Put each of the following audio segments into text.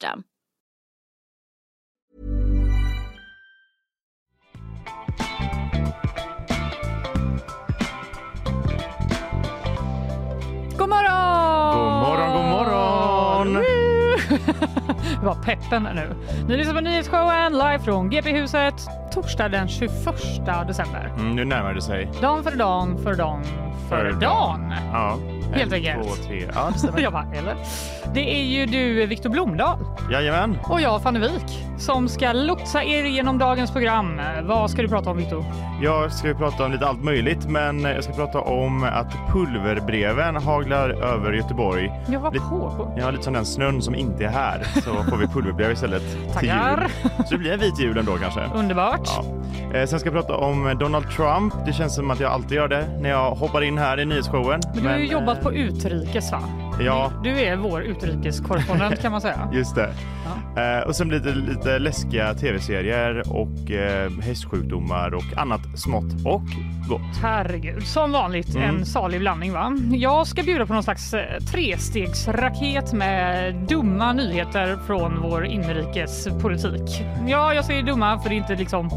God morgon! God morgon, god morgon! Var peppen nu. Ni lyssnar på nyhetsshowen live från GP-huset torsdag den 21 december. Mm, nu närmar det sig. Dan för dan för dan för dan. Ja. Helt en, enkelt. Två, tre. Ja, det stämmer. Jag bara, eller? Det är ju du, Viktor Blomdahl Jajamän. och jag, Fanny Wijk, som ska lotsa er genom dagens program. Vad ska du prata om, Viktor? Jag ska prata om lite allt möjligt, men jag ska prata om att pulverbreven haglar över Göteborg. Jag var Lite- på. Ja, lite som den snön som inte är här, så får vi pulverbrev istället Tackar. Så det blir en vit jul ändå kanske. Underbart. Ja. Eh, sen ska jag prata om Donald Trump. Det känns som att jag alltid gör det när jag hoppar in här i nyhetsshowen. Men du har ju jobbat på utrikes, va? Ja. Du är vår utrikeskorrespondent kan man säga. Just det. Eh, och sen blir det lite läskiga tv-serier och eh, hästsjukdomar och annat smått och gott. Herregud, som vanligt Mm. en salig blandning va? Jag ska bjuda på någon slags eh, trestegsraket med dumma nyheter från vår inrikespolitik. Ja, jag säger dumma för det är inte liksom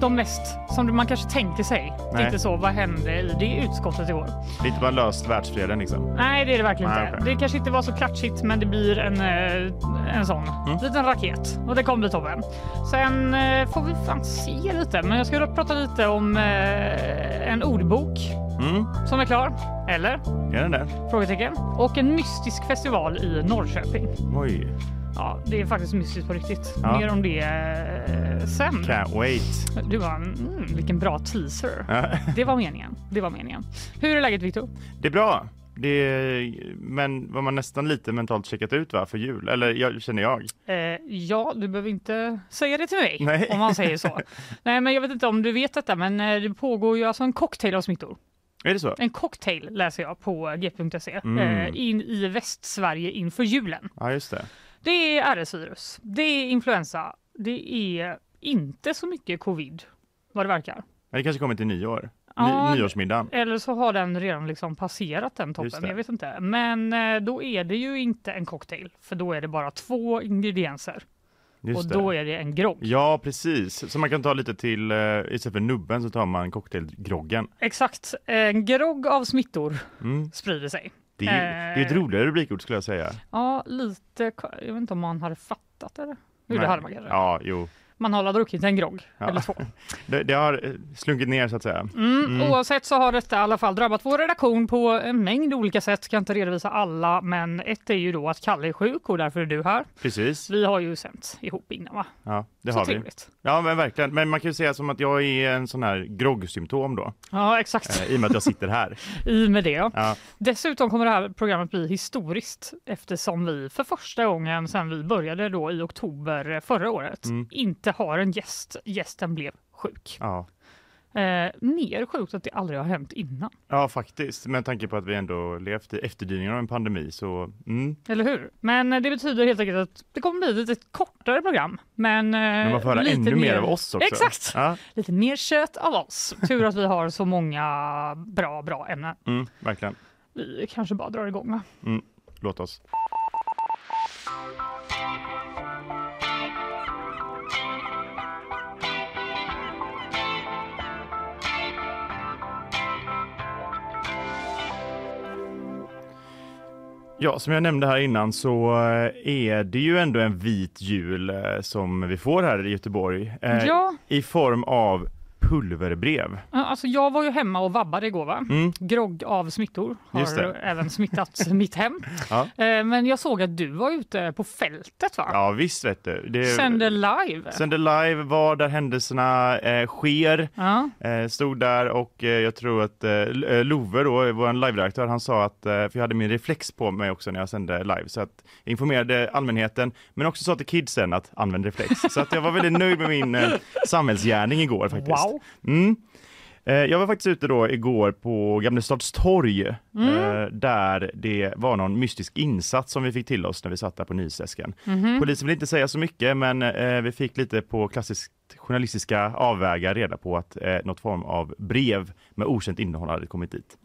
de mest som man kanske tänker sig. Nej. inte så, vad hände i det utskottet igår? Det är inte bara löst världsfreden liksom. Nej, det är det verkligen Nej, inte. okej. Det kanske inte var så klatschigt, men det blir en, eh, en sån Mm. liten raket och det kommer bli toppen. Sen eh, får vi fan se lite, men jag ska prata lite om eh, en ordbok Mm, som är klar. Eller? är den där? Frågetecken. Och en mystisk festival i Norrköping. Oj, Ja, det är faktiskt mystiskt på riktigt. Ja. Mer om det eh, sen. can't wait. Du var mm, vilken bra teaser. Ja, Det var meningen. Det var meningen. Hur är läget Viktor? det är bra. Det är, men var man nästan lite mentalt checkat ut va, för jul? Eller jag, känner jag. Eh, ja, du behöver inte säga det till mig Nej. om man säger så. Nej, men jag vet inte om du vet detta, men eh, det pågår ju alltså en cocktail av smittor. Är det så? En cocktail läser jag på g.se Mm. eh, in i Västsverige inför julen. Ja, just det. Det är RS-virus, det är influensa, det är inte så mycket covid vad det verkar. Det kanske kommer till nyår. Ny, Ja, nyårsmiddagen. Eller så har den redan liksom passerat den toppen, jag vet inte. Men eh, då är det ju inte en cocktail, för då är det bara två ingredienser Just och det. då är det en grogg. Ja, precis. Så man kan ta lite till, eh, istället för nubben så tar man cocktailgroggen. Exakt, en grogg av smittor Mm. sprider sig. Det är, ju- det är ett Eh. roligare rubrikord skulle jag säga. Ja, lite, jag vet inte om man hade fattat det. Jo, det hade man kanske. Ja, jo. Man har druckit en grogg Ja. eller två. Det, det har eh, slunkit ner så att säga. Mm, Oavsett så har detta i alla fall drabbat vår redaktion på en mängd olika sätt. Ska inte redovisa alla, men ett är ju då att Kalle är sjuk och därför är du här. Precis. Vi har ju sänt ihop innan va? Ja, det så har vi. trevligt. Ja, men verkligen. Men man kan ju säga som att jag är en sån här groggsymptom då, Ja, exakt. eh, i och med att jag sitter här. I med det. Ja. Dessutom kommer det här programmet bli historiskt eftersom vi för första gången sedan vi började då i oktober förra året Mm. inte har en gäst. Gästen blev sjuk. Ja. Eh, mer sjukt att det aldrig har hänt innan. ja, faktiskt. Med tanke på att vi ändå levt i efterdyningarna av en pandemi så, mm. Eller hur? Men eh, det betyder helt enkelt att det kommer bli ett lite kortare program. Men, eh, Men man får höra ännu mer av oss också. Exakt! Ja, Lite mer kött av oss. Tur att vi har så många bra, bra ämnen. mm, verkligen. Vi kanske bara drar igång va? Låt oss. Ja, som jag nämnde här innan så eh, är det ju ändå en vit jul eh, som vi får här i Göteborg eh, Ja. i form av pulverbrev. Alltså jag var ju hemma och vabbade igår va? Mm. Grogg av smittor har även smittat mitt hem. Ja. Eh, Men jag såg att du var ute på fältet va? Ja visst vet du. Det, Sände live. Sänder live, var där händelserna eh, sker. Ja. Eh, stod där och eh, jag tror att eh, eh, Love då, vår live-redaktör, han sa att, eh, för jag hade min reflex på mig också när jag sände live, så att jag informerade allmänheten, men också sa till kidsen att använd reflex. Så att jag var väldigt nöjd med min eh, samhällsgärning igår faktiskt. Wow. Mm. Eh, Jag var faktiskt ute då igår på Gamlestads torg eh, där det var någon mystisk insats som vi fick till oss när vi satt där på Nysesken. Polisen vill inte säga så mycket men eh, vi fick lite på klassiskt journalistiska avvägar reda på att eh, något form av brev med okänt innehåll hade kommit dit.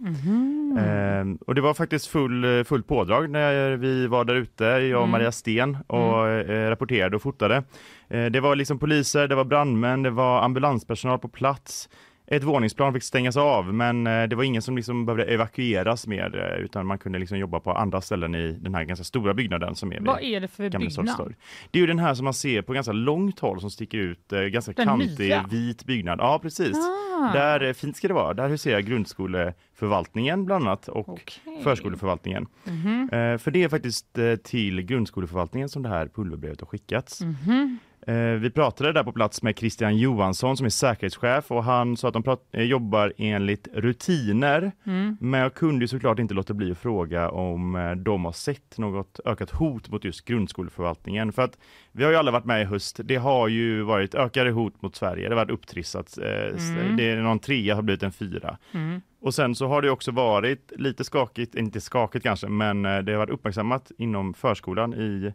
Eh, och det var faktiskt full, full pådrag när vi var där ute, jag och Maria Sten och eh, rapporterade och fotade. Eh, det var liksom poliser, det var brandmän, det var ambulanspersonal på plats. Ett våningsplan fick stängas av men eh, det var ingen som liksom behövde evakueras mer eh, utan man kunde liksom jobba på andra ställen i den här ganska stora byggnaden som är Vad är det för byggnad? Det är ju den här som man ser på ganska långt håll som sticker ut, eh, ganska Den kantig nya? vit byggnad. Ja precis. Ah. Där, fint ska det vara, där huserar grundskoleförvaltningen bland annat och Okej. förskoleförvaltningen. Mhm. Eh, för det är faktiskt till grundskoleförvaltningen som det här pulverbrevet har skickats. Mhm. Eh, vi pratade där på plats med Christian Johansson som är säkerhetschef och han sa att de prat- eh, jobbar enligt rutiner. Mm. Men jag kunde ju såklart inte låta bli att fråga om eh, de har sett något ökat hot mot just grundskoleförvaltningen. För att vi har ju alla varit med i höst. Det har ju varit ökade hot mot Sverige. Det har varit upptrissat. Eh, Mm. Det är någon trea har blivit en fyra. Mm. Och sen så har det också varit lite skakigt, inte skakigt kanske, men eh, det har varit uppmärksammat inom förskolan i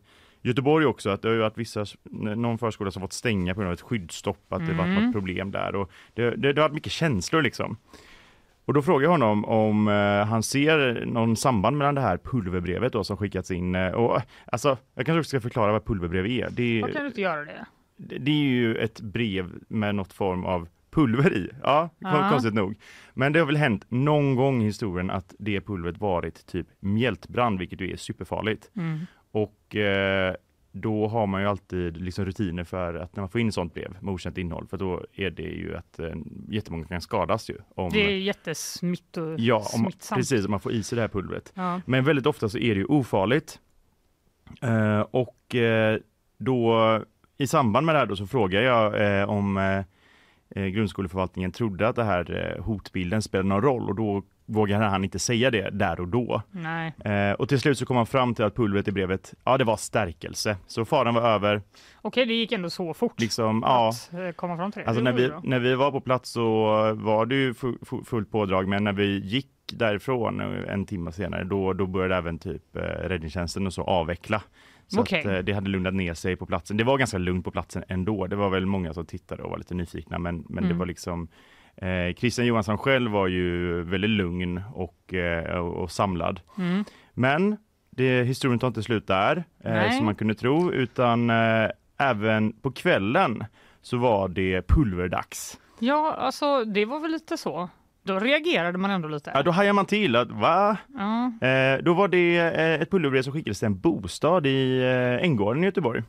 Göteborg också att det har ju varit vissa, någon förskola som fått stänga på grund av ett skyddsstopp, att det varit Mm. något problem där och det, det, det har varit mycket känslor liksom. Och då frågar jag honom om eh, han ser någon samband mellan det här pulverbrevet då som skickats in eh, och alltså jag kanske också ska förklara vad pulverbrev är. Det, Vad kan du inte göra det? det det är ju ett brev med något form av pulver i. Ja, Ja. konstigt nog. Men det har väl hänt någon gång i historien att det pulvret varit typ mjältbrand, vilket ju är superfarligt. Mm. Och eh, då har man ju alltid liksom rutiner för att när man får in sånt brev med okänt innehåll, för då är det ju att eh, jättemånga kan skadas ju. Om, Det är jättesmitto, ja, om, smittsamt. precis, om man får i sig det här pulvret. Ja. Men väldigt ofta så är det ju ofarligt. Eh, och eh, då i samband med det här då så frågar jag eh, om eh, eh, grundskoleförvaltningen trodde att det här eh, hotbilden spelade någon roll och då vågade han inte säga det där och då. Nej. Eh, och till slut så kom han fram till att pulvret i brevet, ja det var stärkelse. Så faran var över. Okej, det gick ändå så fort Liksom, ja. att eh, komma fram till det. Alltså Det när vi, bra. när vi var på plats så var det ju fu- fu- fullt pådrag, men när vi gick därifrån eh, en timme senare, då, då började även typ eh, räddningstjänsten och så avveckla. Så Okej. att, eh, det hade lugnat ner sig på platsen. Det var ganska lugnt på platsen ändå. Det var väl många som tittade och var lite nyfikna, men, men det Mm. var liksom eh, Christian Johansson själv var ju väldigt lugn och, eh, och, och samlad. Mm. Men det, historien tar inte slut där, eh, som man kunde tro, utan eh, även på kvällen så var det pulverdags. Ja, alltså det var väl lite så. Då reagerade man ändå lite. Ja, då hajar man till att va? Ja. Eh, då var det eh, ett pulverbrev som skickades till en bostad i eh, Änggården i Göteborg.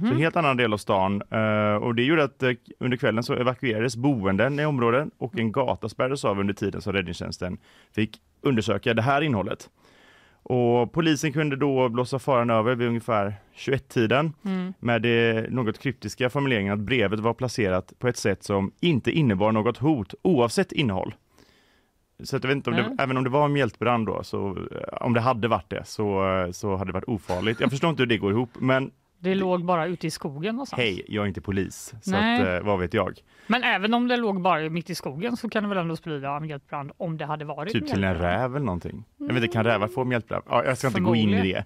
Så en helt annan del av stan. Eh, och det gjorde att eh, under kvällen så evakuerades boenden i området och en gata spärrades av under tiden som räddningstjänsten fick undersöka det här innehållet. Och polisen kunde då blåsa faran över vid ungefär 21-tiden med det något kryptiska formuleringen att brevet var placerat på ett sätt som inte innebar något hot oavsett innehåll. Så att jag vet inte om det, även om det var en mjältbrand då, så eh, om det hade varit det så, eh, så hade det varit ofarligt. Jag förstår inte hur det går ihop, men Det låg bara ute i skogen någonstans. hej, jag är inte polis, så Nej. att, eh, vad vet jag? Men även om det låg bara mitt i skogen så kan det väl ändå sprida mjältbrand om det hade varit Typ till en räv eller någonting. Jag vet inte, kan rävar få mjältbrand? Ja, jag ska inte gå in i det.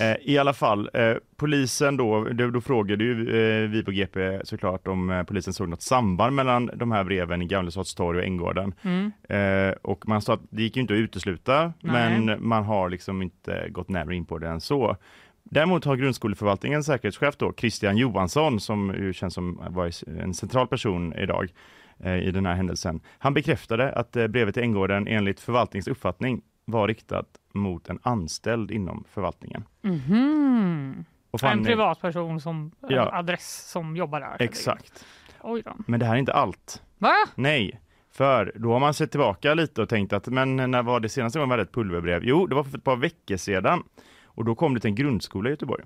Eh, I alla fall, eh, polisen då, då, då frågade ju eh, vi på GP såklart om eh, polisen såg något samband mellan de här breven i Gamlestads torg och Änggården. Mm. Eh, och man sa att det gick ju inte att utesluta, Nej. men man har liksom inte gått närmare in på det än så. Däremot har grundskoleförvaltningens säkerhetschef då, Christian Johansson, som ju känns som var en central person idag eh, i den här händelsen. Han bekräftade att eh, brevet till Änggården enligt förvaltningens uppfattning var riktat mot en anställd inom förvaltningen. Mhm. Och fan, En privatperson som Ja. adress som jobbar där. Exakt. Men det här är inte allt. Va? Nej, för då har man sett tillbaka lite och tänkt att men när var det senaste gången vi hade ett pulverbrev? Jo, det var för ett par veckor sedan. Och då kom det till en grundskola i Göteborg.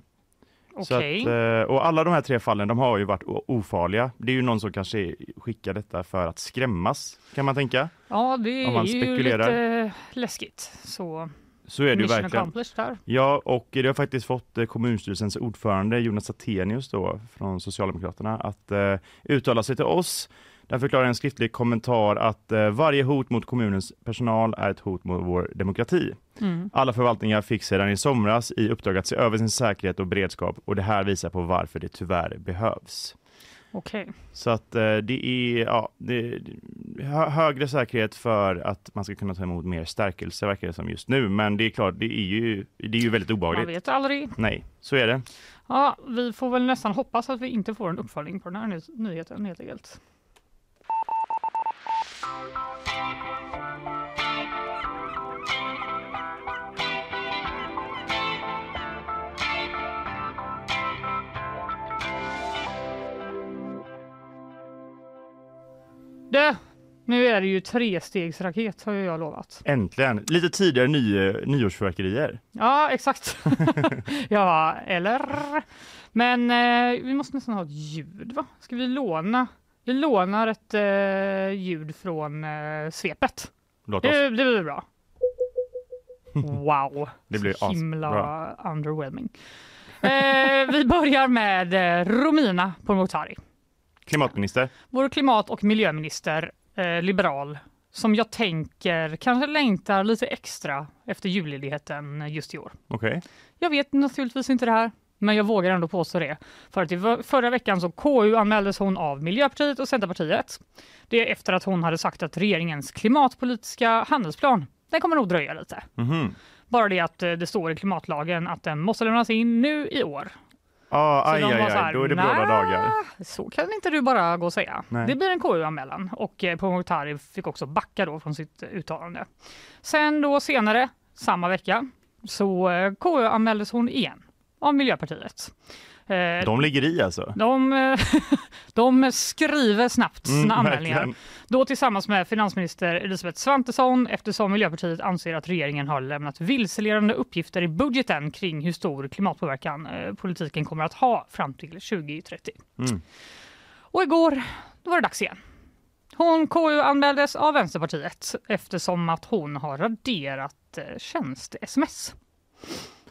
Okej. att, eh, och alla de här tre fallen, de har ju varit ofarliga. Det är ju någon som kanske skickar detta för att skrämmas, kan man tänka. Ja, det om man är ju lite läskigt. Så Så är det ju verkligen. där. Ja, och det har faktiskt fått eh, kommunstyrelsens ordförande Jonas Attenius då från Socialdemokraterna att eh, uttala sig till oss. Där förklarar en skriftlig kommentar att eh, varje hot mot kommunens personal är ett hot mot vår demokrati. Mm. Alla förvaltningar fick sedan i somras i uppdrag att se över sin säkerhet och beredskap och det här visar på varför det tyvärr behövs. Okej. Så att eh, det är ja, det, det, hö- högre säkerhet för att man ska kunna ta emot mer stärkelse verkar det som just nu. Men det är klart, det är ju, det är ju väldigt Man obehagligt. vet aldrig. Nej, så är det. Ja, vi får väl nästan hoppas att vi inte får en uppföljning på den här ny- nyheten helt enkelt. Det, nu är det ju trestegsraket har jag lovat. Äntligen! Lite tidigare ny, nyårsfyrverkerier. Ja, exakt. ja, eller? Men eh, vi måste nästan ha ett ljud, va? Ska vi låna? Vi lånar ett eh, ljud från eh, svepet. Låt oss. Det, det blir bra. Wow, Det blir så himla asbra. underwhelming. Eh, vi börjar med eh, Romina Pourmokhtari, Klimatminister. vår klimat och miljöminister, eh, liberal, som jag tänker kanske längtar lite extra efter julledigheten just i år. Okej. Jag vet naturligtvis inte det här, men jag vågar ändå påstå det. För att i förra veckan så KU anmäldes hon av Miljöpartiet och Centerpartiet. Det är efter att hon hade sagt att regeringens klimatpolitiska handelsplan, den kommer nog dröja lite. Mhm. Bara det att eh, det står i klimatlagen att den måste lämnas in nu i år. Ah, Så aj, de aj, var så aj, här, då är det "Nä, bråda dagar. Så kan inte du bara gå och säga. Nej. Det blir en KU-anmälan och eh, Pourmokhtari fick också backa då från sitt eh, uttalande. Sen då senare, samma vecka, så eh, KU-anmäldes hon igen av Miljöpartiet. Eh, De ligger i alltså. de, de skriver snabbt sina Mm, anmälningar. verkligen. Då tillsammans med finansminister Elisabeth Svantesson eftersom Miljöpartiet anser att regeringen har lämnat vilseledande uppgifter i budgeten kring hur stor klimatpåverkan eh, politiken kommer att ha fram till 2030. Mm. Och igår då var det dags igen. Hon KU-anmäldes av Vänsterpartiet eftersom att hon har raderat eh, tjänst-sms.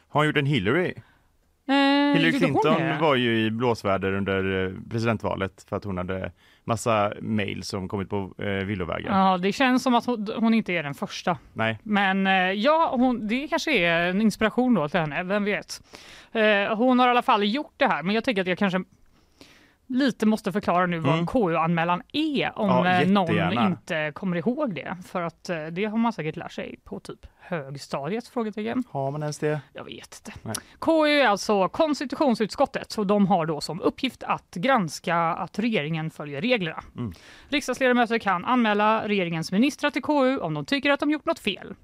Har hon gjort en Hillary? Eh, Hillary Clinton var ju i blåsväder under eh, presidentvalet för att hon hade massa mejl som kommit på eh, villovägar. Ja, det känns som att hon, hon inte är den första. Nej, Men eh, ja, hon, det kanske är en inspiration då till henne, vem vet. Eh, hon har i alla fall gjort det här, men jag tänker att jag kanske lite måste förklara nu vad Mm. KU-anmälan är om Ja, eh, någon inte kommer ihåg det. För att eh, det har man säkert lärt sig på typ högstadiet? Frågetecken. Har man ens det? Jag vet inte. Nej. KU är alltså konstitutionsutskottet och de har då som uppgift att granska att regeringen följer reglerna. Mm. Riksdagsledamöter kan anmäla regeringens ministrar till KU om de tycker att de gjort något fel.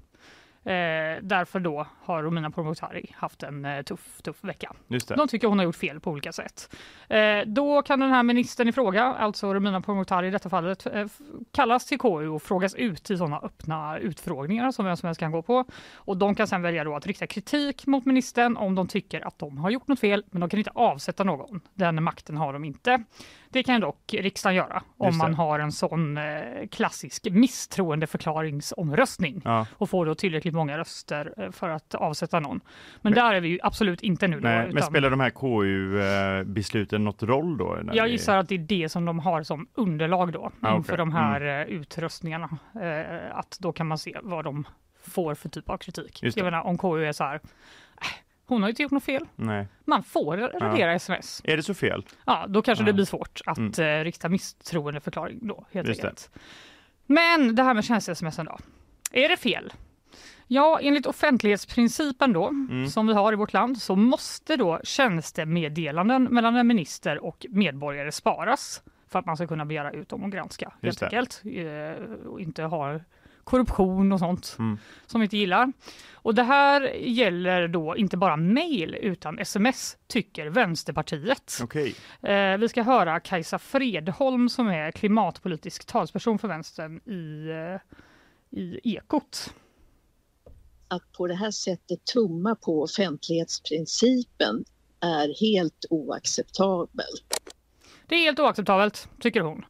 Eh, därför då har Romina Pourmokhtari haft en eh, tuff, tuff vecka. Just det. De tycker hon har gjort fel på olika sätt. Eh, då kan den här ministern i fråga, alltså Romina Pourmokhtari i detta fallet, eh, kallas till KU och frågas ut i sådana öppna utfrågningar som vem som helst kan gå på. Och de kan sedan välja då att rikta kritik mot ministern om de tycker att de har gjort något fel, men de kan inte avsätta någon. Den makten har de inte. Det kan dock riksdagen göra om man har en sån eh, klassisk misstroendeförklaringsomröstning Ja. och får då tillräckligt många röster eh, för att avsätta någon. Men, där är vi ju absolut inte nu. Då, Nej, men utan- spelar de här KU-besluten något roll då? jag vi- gissar att det är det som de har som underlag då Ah, inför okej. de här eh, utröstningarna. Eh, att då kan man se vad de får för typ av kritik. Jag menar om KU är så här, hon har ju inte gjort något fel. Nej. Man får radera sms. Är det så fel? Ja, då kanske Ja. det blir svårt att Mm. eh, rikta misstroendeförklaring då helt Just det. enkelt. Men det här med tjänste-sms då. Är det fel? Ja, enligt offentlighetsprincipen då, Mm. som vi har i vårt land, så måste då tjänstemeddelanden mellan en minister och medborgare sparas för att man ska kunna begära ut dem och granska helt det. enkelt. Eh, och inte ha korruption och sånt Mm. som vi inte gillar. Och det här gäller då inte bara mejl utan sms, tycker Vänsterpartiet. Okej. Eh, vi ska höra Kajsa Fredholm som är klimatpolitisk talsperson för vänstern i, eh, i Ekot. att på det här sättet tumma på offentlighetsprincipen är helt oacceptabelt. Det är helt oacceptabelt, tycker hon.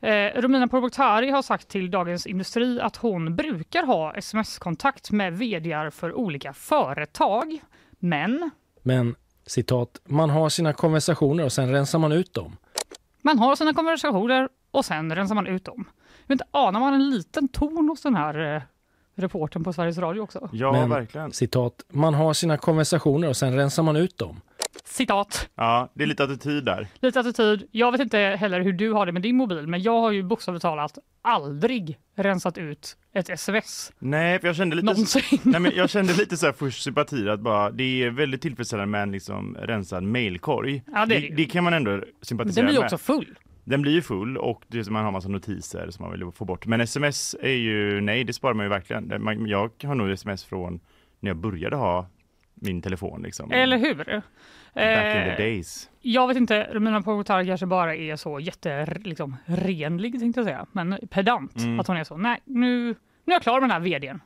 Eh, Romina Pourmokhtari har sagt till Dagens Industri att hon brukar ha sms-kontakt med vd för olika företag. Men Men citat, man har sina konversationer och sen rensar man ut dem. man har sina konversationer och sen rensar man ut dem. Jag vet inte, anar man en liten ton hos den här eh, reporten på Sveriges Radio också? Ja, Men verkligen. citat, man har sina konversationer och sen rensar man ut dem. Citat. Ja, det är lite attityd där. Lite attityd. Jag vet inte heller hur du har det med din mobil, men jag har ju bokstavligt talat aldrig rensat ut ett sms. Nej, för jag kände lite... Någonsin. Nej, men jag kände lite så här först sympati att bara, det är väldigt tillfredsställande med en liksom rensad mailkorg. Ja, det det ju. det kan man ändå sympatisera den blir med. också full. Den blir ju full och det, man har massa notiser som man vill få bort. Men sms är ju, nej det sparar man ju verkligen. Det- Jag har nog sms från när jag började ha min telefon liksom. Eller hur? Back in Eh, the days. Jag vet inte, Romina Pourmokhtari kanske bara är så jätte, liksom, renlig tänkte jag säga, men pedant. Mm. Att hon är så, nej nu, nu är jag klar med den här vdn.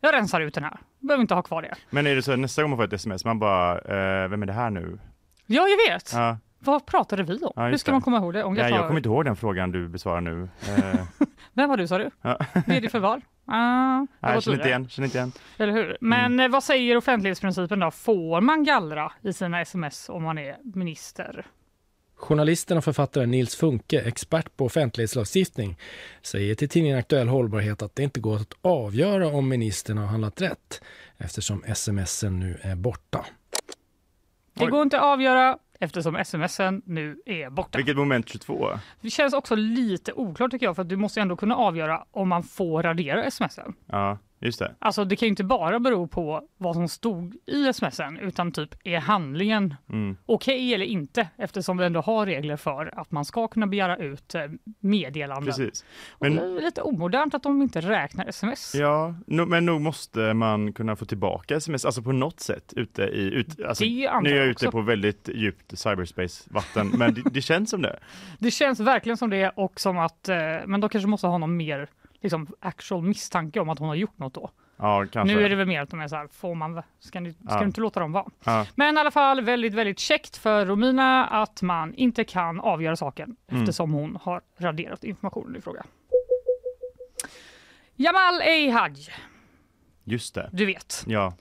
Jag rensar ut den här. Behöver inte ha kvar det. Men är det så nästa gång man får ett sms, man bara, eh, vem är det här nu? Ja, jag vet. Ja, Vad pratade vi om? Ja, Hur ska det. man komma ihåg det? Om nej, tar... jag kommer inte ihåg den frågan du besvarar nu. Eh, Vem var du sa du? ja. Vd för vad? Ah, Nej, känner inte igen, känner inte igen. Eller hur? Men Mm. vad säger offentlighetsprincipen då? Får man gallra i sina sms om man är minister? Journalisten och författaren Nils Funke, expert på offentlighetslagstiftning, säger till tidningen Aktuell Hållbarhet att det inte går att avgöra om ministern har handlat rätt eftersom smsen nu är borta. Det Oj. går inte att avgöra eftersom smsen nu är borta. Vilket moment 22? Det känns också lite oklart tycker jag för att du måste ändå kunna avgöra om man får radera smsen. Ja, just det. Alltså det kan ju inte bara bero på vad som stod i smsen utan typ är handlingen Mm. okej eller inte eftersom vi ändå har regler för att man ska kunna begära ut eh, meddelanden. Precis. Men... Det är lite omodernt att de inte räknar sms. Ja, no, men nog måste man kunna få tillbaka sms, alltså på något sätt ute i, ut, alltså, nu är jag jag också. ute på väldigt djupt cyberspace-vatten, men det, det känns som det. Det känns verkligen som det och som att, eh, men de kanske måste ha någon mer liksom, actual misstanke om att hon har gjort något då. Ja. Nu är det väl mer att de är så här, får man, ska, ni, ska Ja. du inte låta dem vara? Ja. Men i alla fall väldigt, väldigt käckt för Romina att man inte kan avgöra saken Mm. eftersom hon har raderat informationen i fråga. Jamal Ehaj, Just det. du vet. Ja,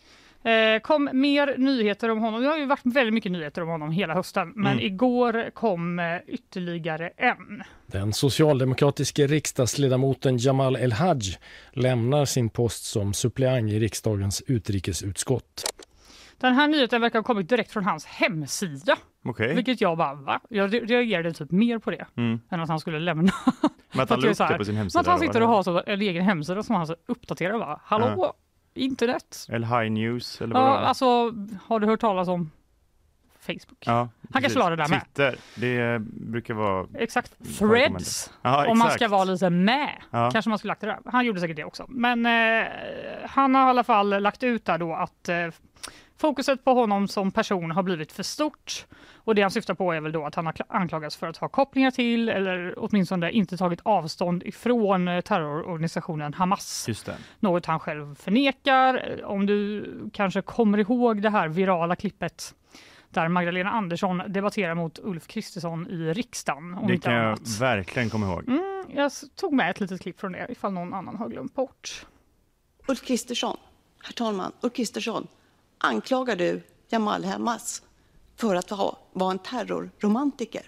Eh, kom mer nyheter om honom. Det har ju varit väldigt mycket nyheter om honom hela hösten, men Mm. igår kom eh, ytterligare en. Den socialdemokratiske riksdagsledamoten Jamal El-Haj lämnar sin post som suppleant i riksdagens utrikesutskott. Den här nyheten verkar ha kommit direkt från hans hemsida. Okej. Vilket jag bara, va? Jag re- reagerade typ mer på det Mm. än att han skulle lämna. Men att han att la upp det på sin Men hemsida. att han sitter och har så, en egen hemsida som han så uppdaterar bara. Hallå, internet? Eller High News eller Ja, vad alltså har du hört talas om Facebook? Ja, Han kanske la det där med. Twitter, det brukar vara... Exakt. Threads. Ja, Om man exakt. ska vara lite med. Ja. Kanske man skulle lagt det där. Han gjorde säkert det också. Men eh, han har i alla fall lagt ut där då att eh, fokuset på honom som person har blivit för stort. Och det han syftar på är väl då att han har kla- anklagats för att ha kopplingar till eller åtminstone inte tagit avstånd ifrån eh, terrororganisationen Hamas. Just det. Något han själv förnekar. Om du kanske kommer ihåg det här virala klippet där Magdalena Andersson debatterar mot Ulf Kristersson i riksdagen. Om Det kan jag annat. verkligen komma ihåg. Mm, jag tog med ett litet klipp från det ifall någon annan har glömt bort. Ulf Kristersson, herr talman, Ulf Kristersson, anklagar du Jamal Hamas för att ha, vara en terrorromantiker?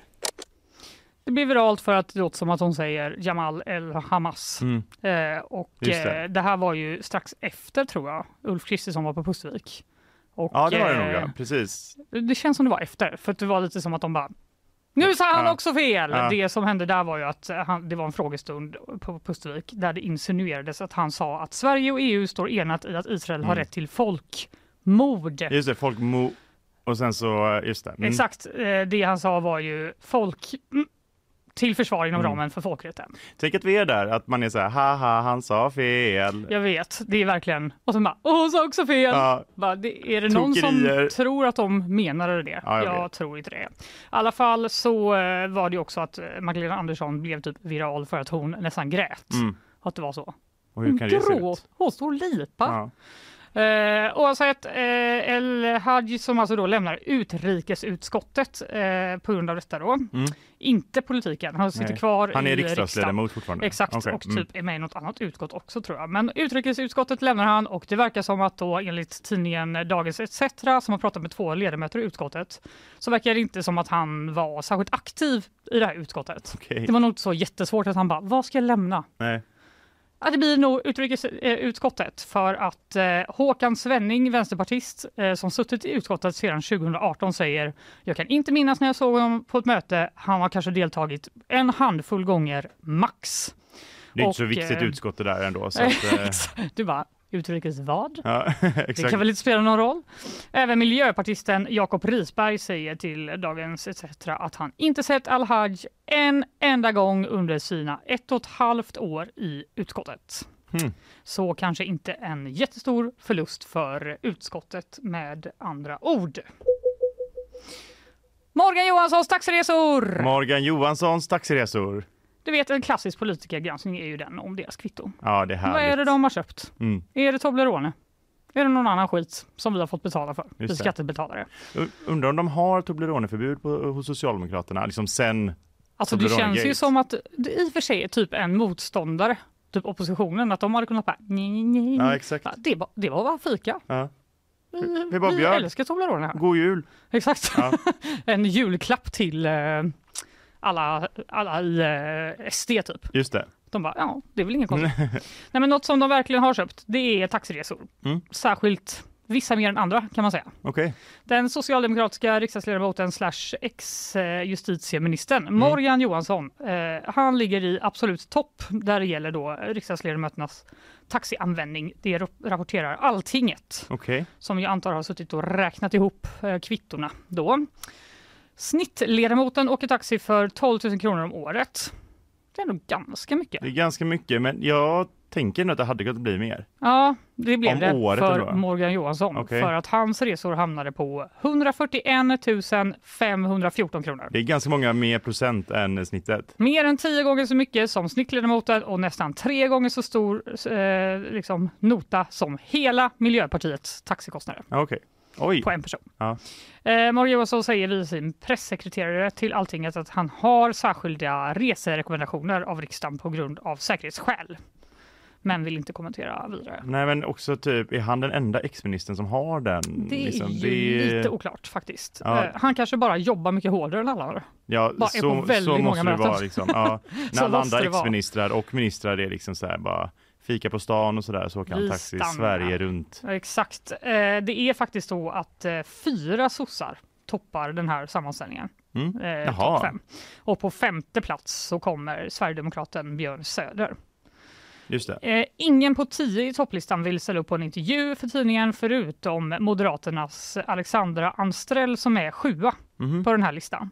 Det blir viralt för att det låter som att hon säger Jamal El Hamas. Mm. Eh, och Just det. det. det här var ju strax efter tror jag Ulf Kristersson var på Pustervik. Och, Ja, det var det nog eh, ja. Precis. Det känns som det var efter, för att det var lite som att de bara nu sa han Ja. också fel! Ja. Det som hände där var ju att eh, han, det var en frågestund på Pustervik där det insinuerades att han sa att Sverige och EU står enat i att Israel har Mm. rätt till folkmord. Just det, folk mo... Och sen så, just det. Mm. Exakt, eh, det han sa var ju folk mm, till försvar inom Mm. ramen för folkrätten. Tänk att vi är där, att man är så här, haha, han sa fel. Jag vet, det är verkligen... Och så bara, hon sa också fel! Ja. Bara, det, är det någon Tokerier. som tror att de menade det? Ja, jag jag tror inte det. I alla fall så eh, var det ju också att eh, Magdalena Andersson blev typ viral för att hon nästan grät. Mm. Att det var så. Och hur kan det Gråt. Hon står och lipa. Ja. Eh, oavsett, eh, El Haj som alltså då lämnar utrikesutskottet eh, på grund av detta då. Inte politiken, han sitter Mm. Nej. kvar Han är i riksdagsledamot fortfarande? Exakt, Okej, och mm. typ är med i något annat utskott också tror jag. Men utrikesutskottet lämnar han och det verkar som att då enligt tidningen Dagens ETC som har pratat med två ledamöter i utskottet så verkar det inte som att han var särskilt aktiv i det här utskottet. Okej. Det var nog inte så jättesvårt att han bara, vad ska jag lämna? Nej. Ja, det blir nog utrikesutskottet för att eh, Håkan Svenning, vänsterpartist, eh, som suttit i utskottet sedan 2018 säger jag kan inte minnas när jag såg honom på ett möte. Han har kanske deltagit en handfull gånger max. Det är inte Och, så viktigt eh, utskott det där ändå. Så att, eh, Du bara, utrikes vad? ja, Det kan väl inte spela någon roll. Även miljöpartisten Jakob Risberg säger till Dagens ETC att han inte sett Al-Haj en enda gång under sina ett och ett halvt år i utskottet. Hmm. Så kanske inte en jättestor förlust för utskottet med andra ord. Morgan Johanssons taxiresor! Morgan Johanssons taxiresor. Du vet en klassisk politikergranskning är ju den om deras kvitto. Ja, det är härligt. Vad är det de har köpt? Mm. Är det Toblerone? Är det någon annan skit som vi har fått betala för? Vi skattebetalare. Undrar om de har Toblerone-förbud på, hos Socialdemokraterna, liksom sen Alltså det känns ju som att det i och för sig är typ en motståndare, typ oppositionen, att de hade kunnat bara nej, nej, nej. Ja, Det, var, det var bara fika. Ja. Vi, Vi bara vi bjöd. älskar Toblerone. God jul! Exakt. Ja. en julklapp till eh, alla, alla i eh, SD typ. Just det. De bara, ja, det är väl inget konstigt. Nej, men något som de verkligen har köpt, det är taxiresor. Mm. Särskilt vissa mer än andra kan man säga. Okej. Den socialdemokratiska riksdagsledamoten slash ex-justitieministern Mm. Morgan Johansson, eh, han ligger i absolut topp där det gäller då riksdagsledamöternas taxianvändning. Det rap- rapporterar Alltinget Okej. som jag antar har suttit och räknat ihop eh, kvittorna då. Snittledamoten åker taxi för 12 000 kronor om året. Det är nog ganska mycket. Det är ganska mycket, men jag tänker nog att det hade kunnat bli mer. Ja, det blev Om det året för? Morgan Johansson. Okej. För att hans resor hamnade på 141 514 kronor. Det är ganska många mer procent än snittet. Mer än tio gånger så mycket som snittledamoten och nästan tre gånger så stor eh, liksom, nota som hela Miljöpartiets taxikostnader Okej. Oj. på en person. Ja. Eh, Morgan Johansson säger vid sin pressekreterare till Alltinget att han har särskilda reserekommendationer av riksdagen på grund av säkerhetsskäl. Men vill inte kommentera vidare. Nej, men också typ, är han den enda ex-ministern som har den? Det är liksom? ju Det lite oklart faktiskt. Ja. Eh, Han kanske bara jobbar mycket hårdare än alla andra. Ja, bara är på så, väldigt så många måste det möten. vara. Liksom. Ja. Så När alla andra det ex-ministrar och ministrar är liksom så här bara fika på stan och sådär så åker han taxi stannar. Sverige runt. Ja, Exakt. Eh, det är faktiskt så att eh, fyra sossar toppar den här sammanställningen. Mm. Eh, topp fem. Och på femte plats så kommer Sverigedemokraten Björn Söder. Just. Eh, ingen på tio i topplistan vill ställa upp på en intervju för tidningen förutom Moderaternas Alexandra Anstrell som är sjua Mhm. på den här listan.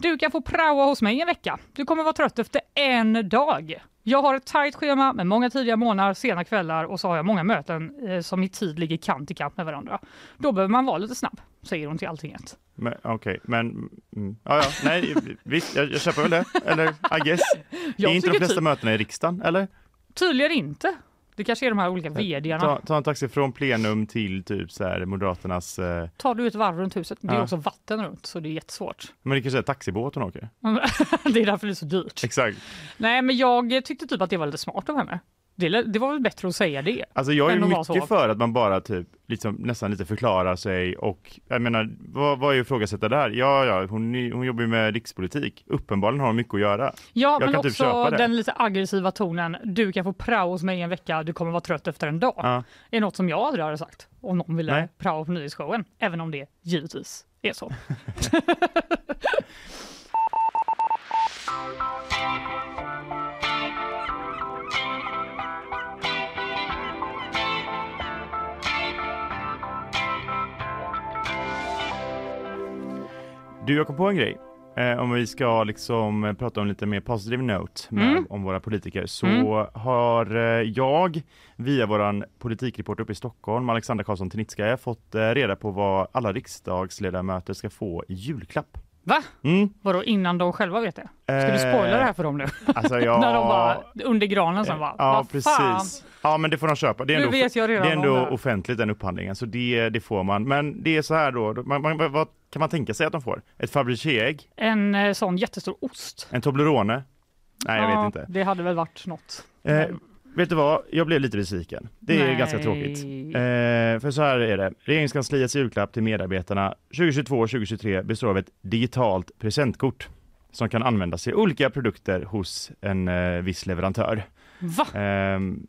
Du kan få praoa hos mig en vecka. Du kommer vara trött efter en dag. Jag har ett tajt schema med många tidiga morgnar, sena kvällar och så har jag många möten eh, som i tid ligger kant i kant med varandra. Då behöver man vara lite snabb, säger hon till Alltinget. Men, Okej, men mm, ja, ja, nej, visst, jag, jag köper väl det. Eller I guess. Jag är inte de flesta typ- mötena i riksdagen, eller? Tydligen inte. Det kanske är de här olika vdarna. Ta, ta en taxi från plenum till typ så här Moderaternas, eh, Tar du ett varv runt huset, det är Ja. också vatten runt så det är jättesvårt. men det kanske är taxibåt hon åker? det är därför det är så dyrt. Exakt. Nej, men jag tyckte typ att det var lite smart av henne. Det, det var väl bättre att säga det. Alltså jag är mycket för att man bara typ liksom, nästan lite förklarar sig och jag menar, vad, vad är ifrågasätta där? Ja, ja, hon, hon jobbar ju med rikspolitik. Uppenbarligen har hon mycket att göra. Ja, Jag men typ också det. den lite aggressiva tonen. Du kan få prao hos mig en vecka, du kommer vara trött efter en dag. Ja. är något som jag aldrig hade sagt om någon ville Nej. prao på nyhetsshowen. Även om det givetvis är så. Du, jag kom på en grej. Eh, om vi ska liksom eh, prata om lite mer positive note med, Mm. om våra politiker så Mm. har eh, jag via våran politikreporter uppe i Stockholm, Alexandra Karlsson Tinitskaja, fått eh, reda på vad alla riksdagsledamöter ska få i julklapp. Va? Mm. Vadå innan de själva vet det? Ska du spoila det här för dem nu? Alltså, ja, När de bara under granen sen bara, Ja, vad fan? precis. Ja, men det får de köpa. Det är ändå, det är ändå det offentligt den upphandlingen, så det, det får man. Men det är så här då, man, man, vad kan man tänka sig att de får? Ett Fabergé-ägg? En eh, sån jättestor ost. En Toblerone? Nej, jag Ja, vet inte. Det hade väl varit något. Eh, vet du vad? Jag blev lite besviken. Det är Nej. ganska tråkigt. Eh, för så här är det. Regeringskansliets julklapp till medarbetarna 2022-2023 består av ett digitalt presentkort som kan användas till olika produkter hos en eh, viss leverantör. Va? Ehm,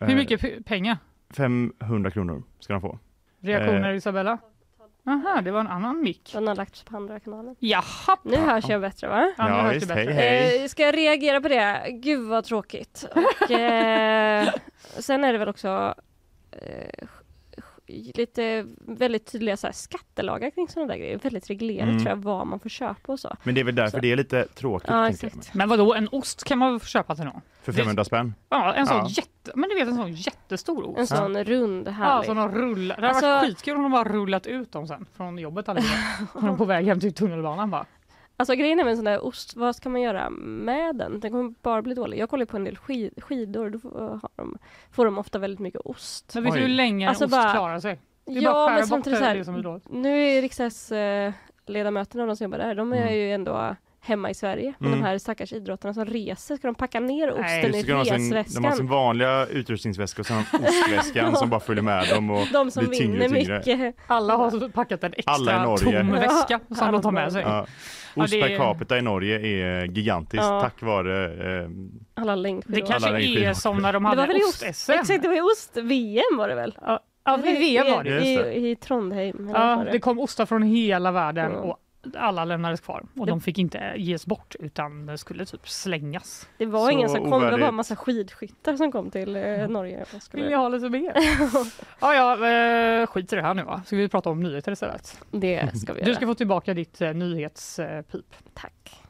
Hur eh, mycket p- pengar? 500 kronor ska de få. Reaktioner Eh. Isabella? Aha, det var en annan mick. Den har lagts på andra kanalen. Jaha! Nu hörs jag bättre va? Ja, nu Ja, hörs visst. det bättre. Hej, hej. Eh, ska jag reagera på det? Gud vad tråkigt. Och, eh, sen är det väl också eh, lite väldigt tydliga så här, skattelagar kring sådana där grejer. Väldigt reglerat Mm. tror jag vad man får köpa och så. Men det är väl därför Så. det är lite tråkigt. Ja, exakt. Men vadå, en ost kan man väl få köpa till någon? För 500 spänn. Ja, en sån Ja. jätte... Men du vet en sån jättestor ost. En sån rund Ja, härlig. som de rullar. Det hade Alltså- varit skitkul om de bara rullat ut dem sen från jobbet allihopa. På väg hem till tunnelbanan bara. Alltså grejen är med en sån där ost, vad ska man göra med den? Den kommer bara bli dålig. Jag kollar på en del skid, skidor, då får, har de, får de ofta väldigt mycket ost. Men vet du hur länge en Alltså ost bara- klarar sig? Det är bara Ja skära men samtidigt så det, här, det som är dåligt. nu är riksdagsledamöterna och de som jobbar där, de är Mm. ju ändå hemma i Sverige. Men Mm. de här stackars idrottarna som reser, ska de packa ner osten Nej, i har sin, de har resväskan? sin vanliga utrustningsväska och sen ostväskan som bara följer med dem. Och, De som vinner tyngre. mycket. Alla har packat en Alla i extra Norge. tom Ja, väska som de tar med sig. ja. Ja, Ost det per är- capita i Norge är gigantiskt Ja. tack vare eh, Alla Det längdskidor. kanske Alla är som när de Det var hade väl i ost, ost-SM? exakt, det var i ost-VM var det väl? Ja, ja VM var det. I, det. i, i Trondheim. Ja, det kom ostar från hela världen Ja. och alla lämnades kvar. Och Det- de fick inte ges bort utan skulle typ slängas. Det var Så ingen som kom, det var en massa skidskyttar som kom till eh, Norge. och Vill skulle... ni ha lite mer? ja, ja, eh, skit i det här nu va. Ska vi prata om nyheter istället? Det ska vi Du göra. ska få tillbaka ditt eh, nyhetspip. Tack.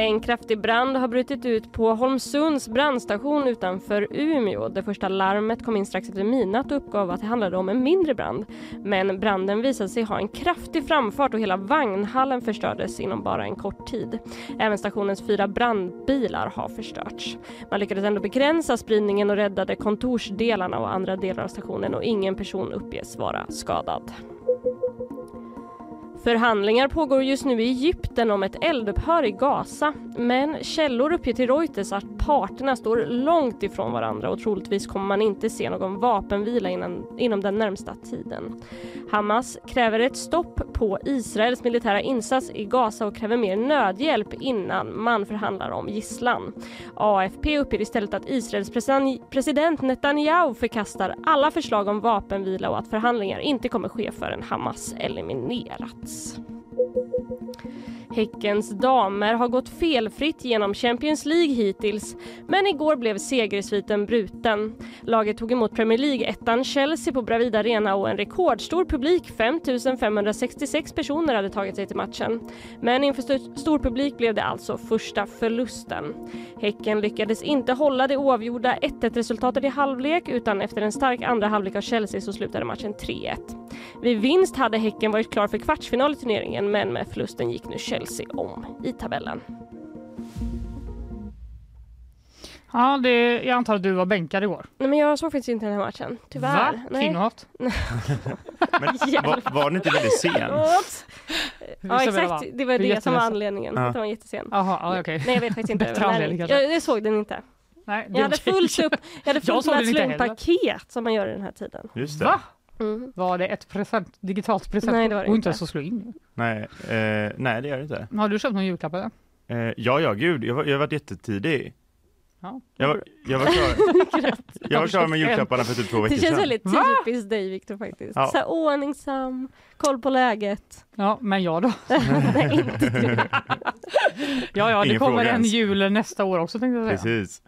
En kraftig brand har brutit ut på Holmsunds brandstation utanför Umeå. Det första larmet kom in strax efter midnatt och uppgav att det handlade om en mindre brand. Men branden visade sig ha en kraftig framfart och hela vagnhallen förstördes inom bara en kort tid. Även stationens fyra brandbilar har förstörts. Man lyckades ändå begränsa spridningen och räddade kontorsdelarna och andra delar av stationen och ingen person uppges vara skadad. Förhandlingar pågår just nu i Egypten om ett eldupphör i Gaza. Men källor uppger till Reuters att parterna står långt ifrån varandra och troligtvis kommer man inte se någon vapenvila innan, inom den närmsta tiden. Hamas kräver ett stopp på Israels militära insats i Gaza och kräver mer nödhjälp innan man förhandlar om gisslan. AFP uppger istället att Israels president Netanyahu förkastar alla förslag om vapenvila och att förhandlingar inte kommer ske förrän Hamas eliminerat. Thoughts. Häckens damer har gått felfritt genom Champions League hittills men igår blev segersviten bruten. Laget tog emot Premier League-ettan Chelsea på Bravida Arena och en rekordstor publik, 5 566 personer, hade tagit sig till matchen. Men inför st stor publik blev det alltså första förlusten. Häcken lyckades inte hålla det oavgjorda 1-1 resultatet i halvlek utan efter en stark andra halvlek av Chelsea så slutade matchen 3-1. Vid vinst hade Häcken varit klar för kvartsfinal i turneringen men med förlusten gick nu Chelsea om i tabellen. Ja, det, jag antar att du var bänkad igår. Nej, men jag såg faktiskt inte den här matchen, tyvärr. Va? Kvinnohat? Men var, var den inte väldigt sen? ja exakt, det var det, som var anledningen. Ja. Det var jättesen. Aha, okay. Nej jag vet faktiskt inte. Men, jag, jag såg den inte. Nej, jag hade fullt upp, jag hade fullt med att slå in paket som man gör i den här tiden. Just det. Va? Mm. Var det ett present, digitalt present? Nej det var det och inte. ens att slå in? Nej, eh, nej det gör det inte. Har du köpt någon julklapp eller? Eh, ja, ja gud, jag, var, jag har varit jättetidig. Ja. Jag, var, jag var klar, jag var klar med julklapparna för typ två veckor sedan. Det känns väldigt typiskt dig Viktor faktiskt. Ja. Så här, ordningsam, koll på läget. Ja, men jag då? Nej, inte du. ja, ja, det Ingen kommer en ens. jul nästa år också tänkte jag säga. Precis.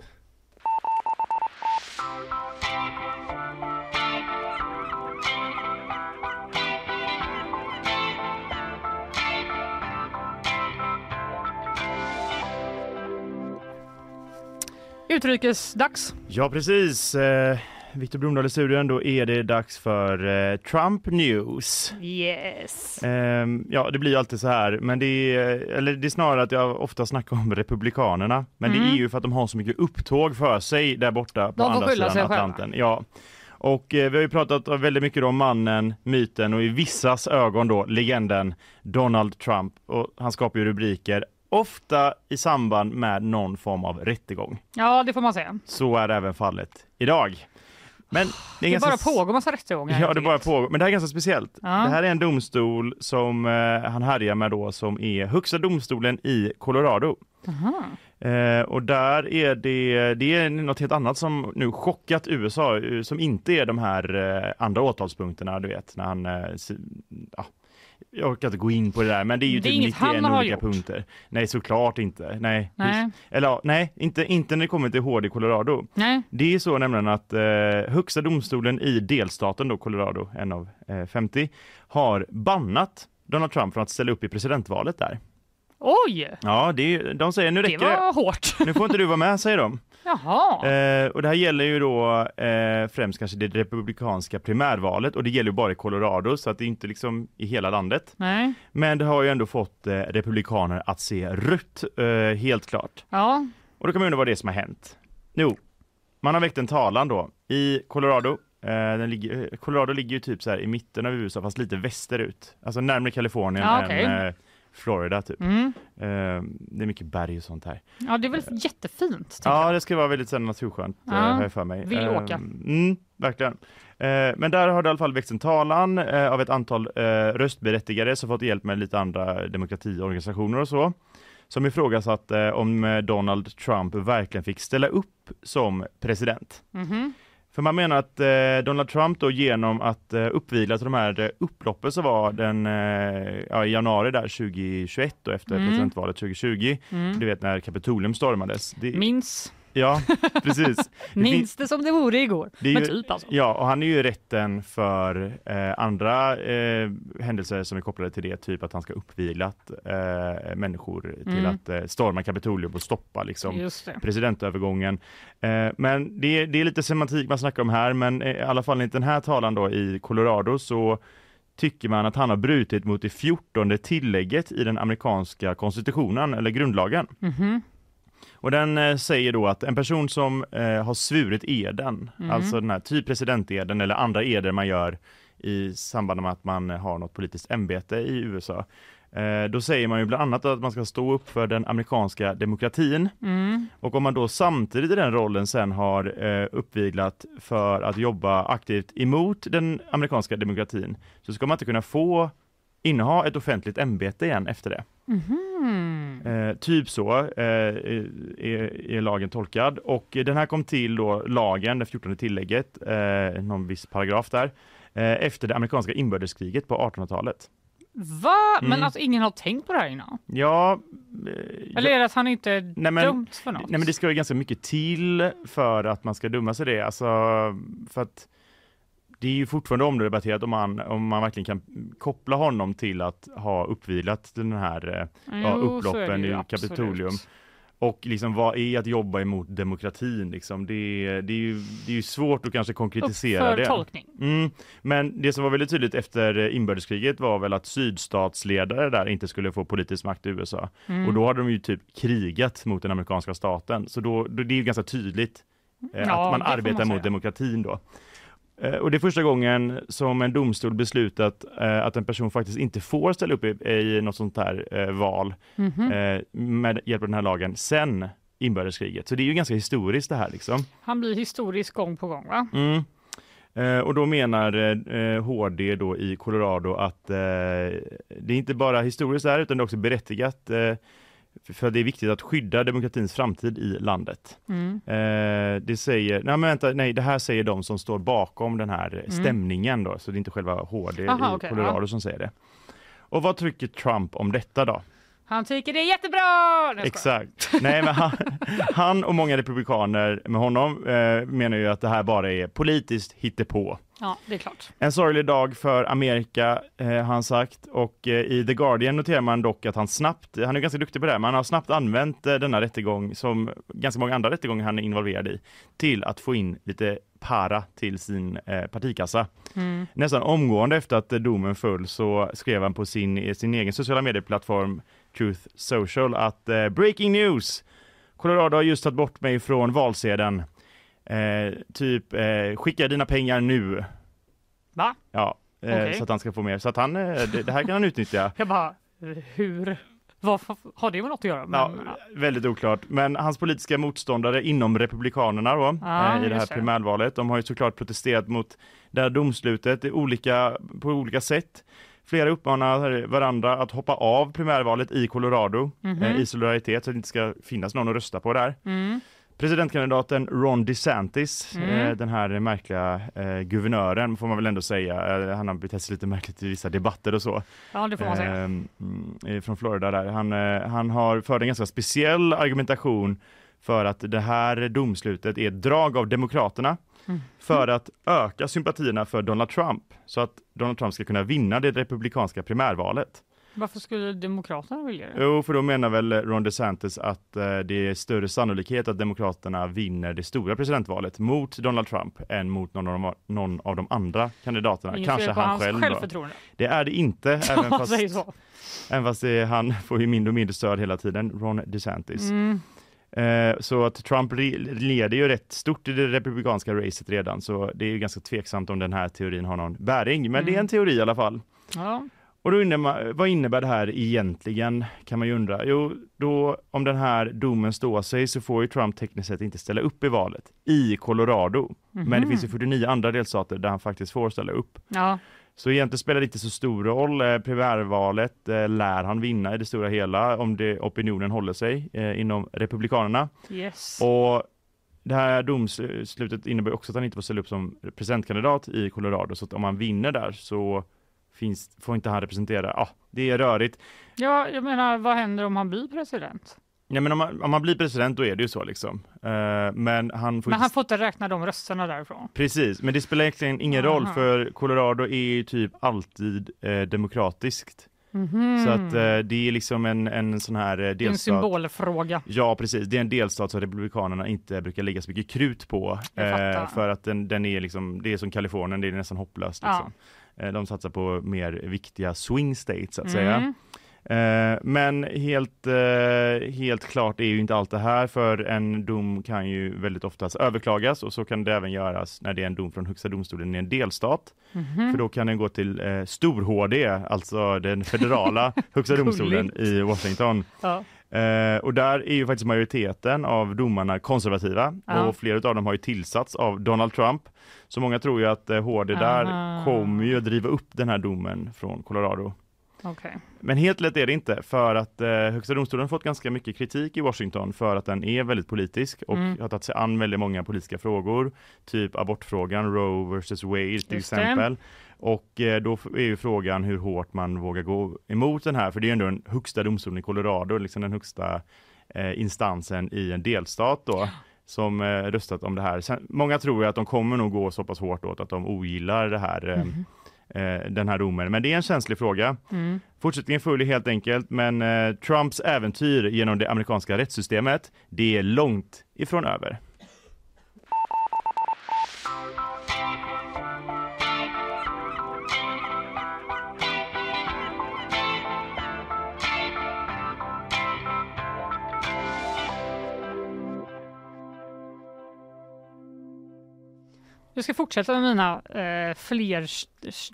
Utrikesdags. Ja, precis. Eh, Viktor Blomdahl i studion, då är det dags för eh, Trump News. Yes. Eh, ja, det blir ju alltid så här, men det är, eller det är snarare att jag ofta snackar om Republikanerna, men Mm. det är ju för att de har så mycket upptåg för sig där borta på andra sidan. Atlanten. Ja. Och eh, vi har ju pratat väldigt mycket om mannen, myten och i vissas ögon då legenden Donald Trump. Och han skapar ju rubriker, ofta i samband med någon form av rättegång. Ja, det får man säga. Så är även fallet idag. Men det är Det ganska bara pågår massa rättegångar. Ja, det bara pågår. Men det här är ganska speciellt. Ja. Det här är en domstol som eh, han härjar med då som är högsta domstolen i Colorado. Eh, och där är det, det är något helt annat som nu chockat USA, eh, som inte är de här eh, andra åtalspunkterna, du vet, när han, eh, ja, jag orkar inte gå in på det där, men det är ju Det typ inget 91 han har olika gjort. punkter. Nej, såklart inte. Nej, Nej. Eller ja, nej, inte, inte när det kommer till HD Colorado. Nej. Det är så nämligen att eh, högsta domstolen i delstaten då Colorado, en av eh, 50, har bannat Donald Trump från att ställa upp i presidentvalet där. Oj! Ja, det de säger nu Det räcker var hårt. Nu får inte du vara med, säger de. Jaha. Eh, och det här gäller ju då eh, främst kanske det republikanska primärvalet och det gäller ju bara i Colorado så att det är inte liksom i hela landet. Nej. Men det har ju ändå fått eh, republikaner att se rött, eh, helt klart. Ja. Och då kan man undra vad det är som har hänt. Jo, man har väckt en talan då i Colorado. Eh, den ligger, eh, Colorado ligger ju typ så här i mitten av USA fast lite västerut. Alltså närmare Kalifornien Ja, okej. än Florida typ. Mm. Eh, det är mycket berg och sånt här. ja, det är väl jättefint. tycker Ja, jag. det ska vara väldigt så här naturskönt Ja, eh, har jag för mig. vill Eh, åka. Mm, verkligen. Eh, men där har det i alla fall väckts en talan eh, av ett antal eh, röstberättigade som fått hjälp med lite andra demokratiorganisationer och så. Som ifrågasatt eh, om eh, Donald Trump verkligen fick ställa upp som president. Mhm. För man menar att eh, Donald Trump då genom att eh, uppvigla till de här eh, upploppen som var den, eh, ja, i januari där 2021 då efter Mm. presidentvalet 2020. Mm. Du vet när Kapitolium stormades. Det, Minns. Ja, precis. Minns det som det vore igår. det Men ju- typ alltså. Ja, och han är ju i rätten för eh, andra eh, händelser som är kopplade till det, typ att han ska uppviglat eh, människor till Mm. att eh, storma Kapitolium och stoppa liksom presidentövergången. Eh, men det, det är lite semantik man snackar om här, men eh, i alla fall enligt den här talan då i Colorado så tycker man att han har brutit mot det 14 tillägget i den amerikanska konstitutionen eller grundlagen. Mhm. Och den eh, säger då att en person som eh, har svurit eden, Mm. alltså den här typ presidenteden eller andra eder man gör i samband med att man har något politiskt ämbete i USA, Eh, då säger man ju bland annat att man ska stå upp för den amerikanska demokratin. Mm. Och om man då samtidigt i den rollen sen har uppviglat för att jobba aktivt emot den amerikanska demokratin så ska man inte kunna få inneha ett offentligt ämbete igen efter det. Mhm. Eh, typ så eh, är, är lagen tolkad och den här kom till då lagen, det 14 tillägget, eh, någon viss paragraf där, eh, efter det amerikanska inbördeskriget på 1800-talet. Va? Men Mm. alltså ingen har tänkt på det här innan? Ja, eh, Eller är det att han inte är Nej, men- dömd för något? Nej men det ska ju ganska mycket till för att man ska döma sig det. Alltså, för att det är ju fortfarande omdebatterat om man, om man verkligen kan koppla honom till att ha uppvilat den här eh, ja, upploppen i absolut. Kapitolium. Och liksom vad är att jobba emot demokratin liksom? Det, är- det, är, ju, det är ju svårt att kanske konkretisera det. tolkning. Mm, men det som var väldigt tydligt efter eh, inbördeskriget var väl att sydstatsledare där inte skulle få politisk makt i USA. Mm. Och då hade de ju typ krigat mot den amerikanska staten. Så då, då det är ju ganska tydligt eh, Ja, att man arbetar man mot demokratin då. Eh, och det är första gången som en domstol beslutat eh, att en person faktiskt inte får ställa upp i, i något sånt här eh, val Mhm. eh, med hjälp av den här lagen sen inbördeskriget. Så det är ju ganska historiskt det här liksom. Han blir historisk gång på gång va? Mm. Och då menar HD då i Colorado att det är inte bara historiskt där utan det är också berättigat för det är viktigt att skydda demokratins framtid i landet. Mm. Eh, det säger, nej men vänta, nej det här säger de som står bakom den här stämningen då, så det är inte själva HD Mm. Aha, i okej, Colorado ja. som säger det. Och vad tycker Trump om detta då? Han tycker det är jättebra! Nej. Exakt. Nej, men han, han och många republikaner med honom eh, menar ju att det här bara är politiskt hittepå. Ja, det är klart. En sorglig dag för Amerika, eh, har han sagt. Och eh, i The Guardian noterar man dock att han snabbt, han är ganska duktig på det här, men han har snabbt använt eh, denna rättegång, som ganska många andra rättegångar han är involverad i, till att få in lite para till sin eh, partikassa. Mm. Nästan omgående efter att domen föll så skrev han på sin, eh, sin egen sociala medieplattform Truth Social att eh, breaking news! Colorado har just tagit bort mig från valsedeln. Eh, typ, eh, skicka dina pengar nu. Va? Ja, eh, Okej. så att han ska få mer. Så att han, eh, det, det här kan han utnyttja. Jag bara, hur? Vad har det med något att göra? Men, Ja, väldigt oklart. Men hans politiska motståndare inom Republikanerna då, Ja, eh, i det här primärvalet, de har ju såklart protesterat mot det här domslutet olika, på olika sätt. Flera uppmanar varandra att hoppa av primärvalet i Colorado Mhm. eh, i solidaritet så att det inte ska finnas någon att rösta på där. Mm. Presidentkandidaten Ron DeSantis, Mm. eh, den här märkliga eh, guvernören får man väl ändå säga, eh, han har betett sig lite märkligt i vissa debatter och så. Ja, det får man säga. Ehm, mm, eh, från Florida där. Han, han har fört en ganska speciell argumentation för att det här domslutet är ett drag av Demokraterna Mm. för att öka sympatierna för Donald Trump så att Donald Trump ska kunna vinna det republikanska primärvalet. Varför skulle Demokraterna vilja det? Jo, för då menar väl Ron DeSantis att eh, det är större sannolikhet att Demokraterna vinner det stora presidentvalet mot Donald Trump än mot någon av de, någon av de andra kandidaterna. Inget Kanske han hans själv då. självförtroende. Det är det inte, även fast. Även fast det, han får ju mindre och mindre stöd hela tiden, Ron DeSantis. Mm. Eh, så att Trump leder ju rätt stort i det republikanska racet redan, så det är ju ganska tveksamt om den här teorin har någon bäring, men det är Mm. en teori i alla fall. Ja. Och då innebär, vad innebär det här egentligen, kan man ju undra. Jo, då om den här domen står sig så får ju Trump tekniskt sett inte ställa upp i valet i Colorado. Men det Mhm. finns ju 49 andra delstater där han faktiskt får ställa upp. ja. Så egentligen spelar det inte så stor roll. Eh, primärvalet eh, lär han vinna i det stora hela om det, opinionen håller sig eh, inom Republikanerna. Yes. Och det här domslutet innebär också att han inte får ställa upp som presidentkandidat i Colorado. Så om han vinner där så finns, får inte han representera. Ja, det är rörigt. Ja, jag menar, vad händer om han blir president? Ja, men om, man, om man blir president då är det ju så liksom. Eh, men han får Men han får inte räkna de rösterna därifrån. Precis, men det spelar egentligen ingen roll Aha. för Colorado är ju typ alltid eh, demokratiskt. Mhm. Så att eh, det är liksom en, en sån här är en delstat. symbolfråga. Ja precis, det är en delstat som Republikanerna inte brukar lägga så mycket krut på. För att den, den är liksom, det är som Kalifornien, det är nästan hopplöst. Ja. Liksom. Eh, de satsar på mer viktiga swing states så att säga. Mm. Eh, men helt, eh, helt klart är ju inte allt det här för en dom kan ju väldigt oftast överklagas och så kan det även göras när det är en dom från Högsta domstolen i en delstat. Mhm. För då kan den gå till eh, stor-HD, alltså den federala Högsta domstolen i Washington. Ja. Eh, och där är ju faktiskt majoriteten av domarna konservativa Ja. och flera av dem har ju tillsatts av Donald Trump. Så många tror ju att eh, HD där Aha. kommer ju att driva upp den här domen från Colorado. Okej. Men helt lätt är det inte för att eh, Högsta domstolen fått ganska mycket kritik i Washington för att den är väldigt politisk och Mm. har tagit sig an väldigt många politiska frågor. Typ abortfrågan, Roe versus Wade till Just det. exempel. Och eh, då är ju frågan hur hårt man vågar gå emot den här, för det är ju ändå den högsta domstolen i Colorado, liksom den högsta eh, instansen i en delstat då som eh, röstat om det här. Sen, många tror att de kommer nog gå så pass hårt åt att de ogillar det här eh, Mhm. Eh, den här domen. Men det är en känslig fråga. Mm. Fortsättningen följer helt enkelt, men eh, Trumps äventyr genom det amerikanska rättssystemet, det är långt ifrån över. Jag ska fortsätta med mina eh, fler,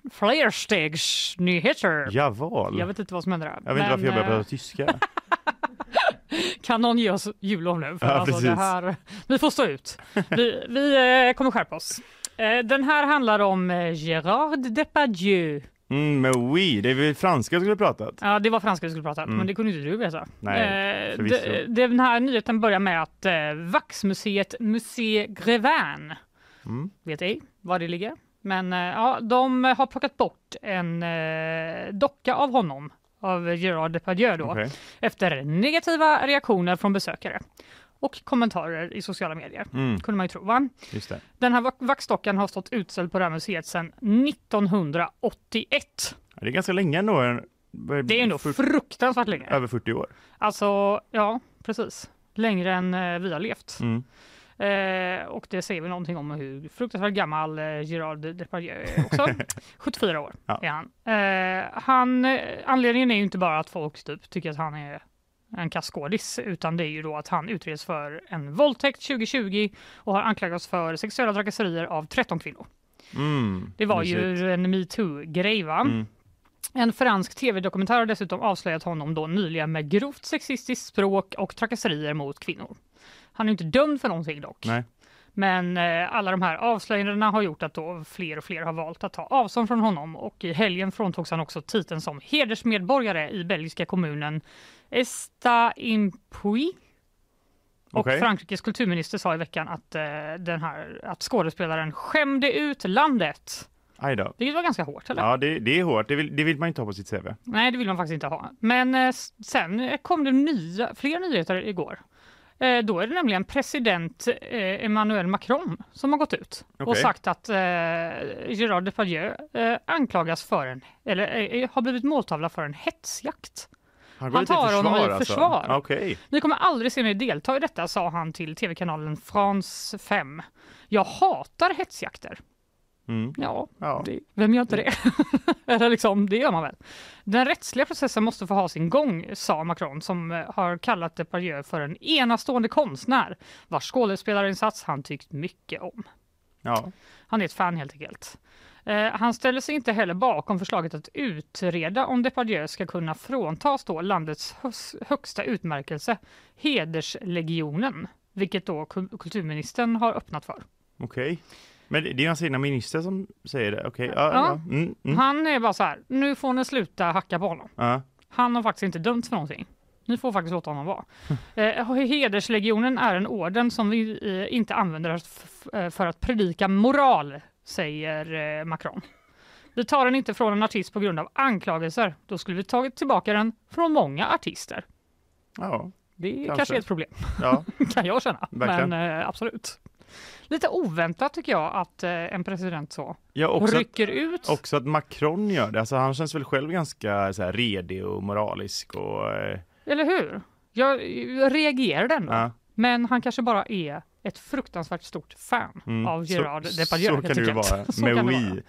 flerstegsnyheter. Javal. Jag vet inte vad som händer där. Jag vet inte varför jag börjar eh, prata tyska. Kan någon ge oss jullov nu? För Ja, alltså det här, vi får stå ut. Vi, vi eh, kommer skärpa oss. Eh, den här handlar om eh, Gérard Depardieu. Mm, men oui, det är väl franska jag skulle pratat. Ja, det var franska vi skulle prata, Mm. men det kunde inte du veta. Nej, eh, de- den här nyheten börjar med att eh, Vaxmuseet Musée Grévin, Mm. vet ej var det ligger, men eh, ja, de har plockat bort en eh, docka av honom, av Gérard Depardieu då, Okej. efter negativa reaktioner från besökare och kommentarer i sociala medier. Mm, Kunde man ju tro, va? just det. Den här vax- vaxdockan har stått utställd på det här museet sedan 1981. Ja, Det är ganska länge ändå. Det är ändå fruktansvärt länge. över 40 år. Alltså, ja, precis. Längre än eh, vi har levt. Mm. Eh, och det säger väl någonting om hur fruktansvärt gammal eh, Gerard Depardieu är också. 74 år Ja. är han. Eh, han. eh, Anledningen är ju inte bara att folk typ tycker att han är en kaskådis, utan det är ju då att han utreds för en våldtäkt 2020 och har anklagats för sexuella trakasserier av 13 kvinnor. Mm, Det var ju en metoo-grej va? Mm. En fransk tv-dokumentär har dessutom avslöjat honom då nyligen med grovt sexistiskt språk och trakasserier mot kvinnor. Han är inte dömd för någonting dock. Nej. Men eh, alla de här avslöjandena har gjort att då fler och fler har valt att ta avstånd från honom och i helgen fråntogs han också titeln som hedersmedborgare i belgiska kommunen Estaimpuy. Och Okej. Frankrikes kulturminister sa i veckan att, eh, den här, att skådespelaren skämde ut landet. Aj då. Vilket var ganska hårt, eller? Ja, det, det är hårt. Det vill, det vill man inte ha på sitt CV. Nej, det vill man faktiskt inte ha. Men eh, sen kom det nya, fler nyheter igår. Eh, då är det nämligen president eh, Emmanuel Macron som har gått ut och Okej. sagt att eh, Gérard Depardieu eh, anklagas för en, eller eh, har blivit måltavla för en hetsjakt. Han, Han tar honom i alltså. försvar. Okej. Ni kommer aldrig se mig delta i detta, sa han till tv-kanalen France 5. Jag hatar hetsjakter. Mm. Ja, Ja. det, vem gör inte det? Eller liksom, det gör man väl. Den rättsliga processen måste få ha sin gång, sa Macron som eh, har kallat Depardieu för en enastående konstnär vars skådespelarinsats han tyckt mycket om. Ja. Han är ett fan helt enkelt. Eh, han ställer sig inte heller bakom förslaget att utreda om Depardieu ska kunna fråntas då landets högsta utmärkelse, Hederslegionen, vilket då kul- kulturministern har öppnat för. Okej. Men det är hans egna minister som säger det? Okej. Ja. Ja. ja. Mm, mm. Han är bara så här, nu får ni sluta hacka på honom. ja. Han har faktiskt inte dömts för någonting. Ni får faktiskt låta honom vara. Eh, hederslegionen är en orden som vi eh, inte använder för att predika moral, säger eh, Macron. Vi tar den inte från en artist på grund av anklagelser. Då skulle vi tagit tillbaka den från många artister. ja. Det är kanske, Kanske. ett problem, ja. kan jag känna. Verkligen. Men eh, absolut. Lite oväntat tycker jag att eh, en president så ja också, att, rycker ut. också att Macron gör det. Alltså, han känns väl själv ganska så här, redig och moralisk och... Eh, Eller hur? Jag, jag reagerade ändå. ja. Men han kanske bara är ett fruktansvärt stort fan Mm. av Så- Gerard Depardieu. Så kan det ju vara. Med kan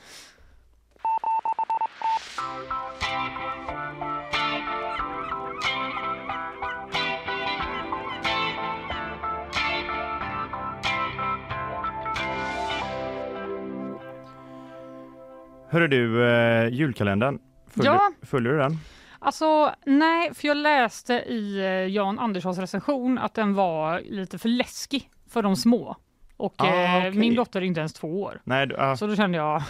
Hörru du, eh, julkalendern, följer, Ja. följer du den? Alltså nej, för jag läste i eh, Jan Anderssons recension att den var lite för läskig för de små. Och Ah, eh, okej. min dotter är inte ens två år. Nej, du- ja, Så då kände jag,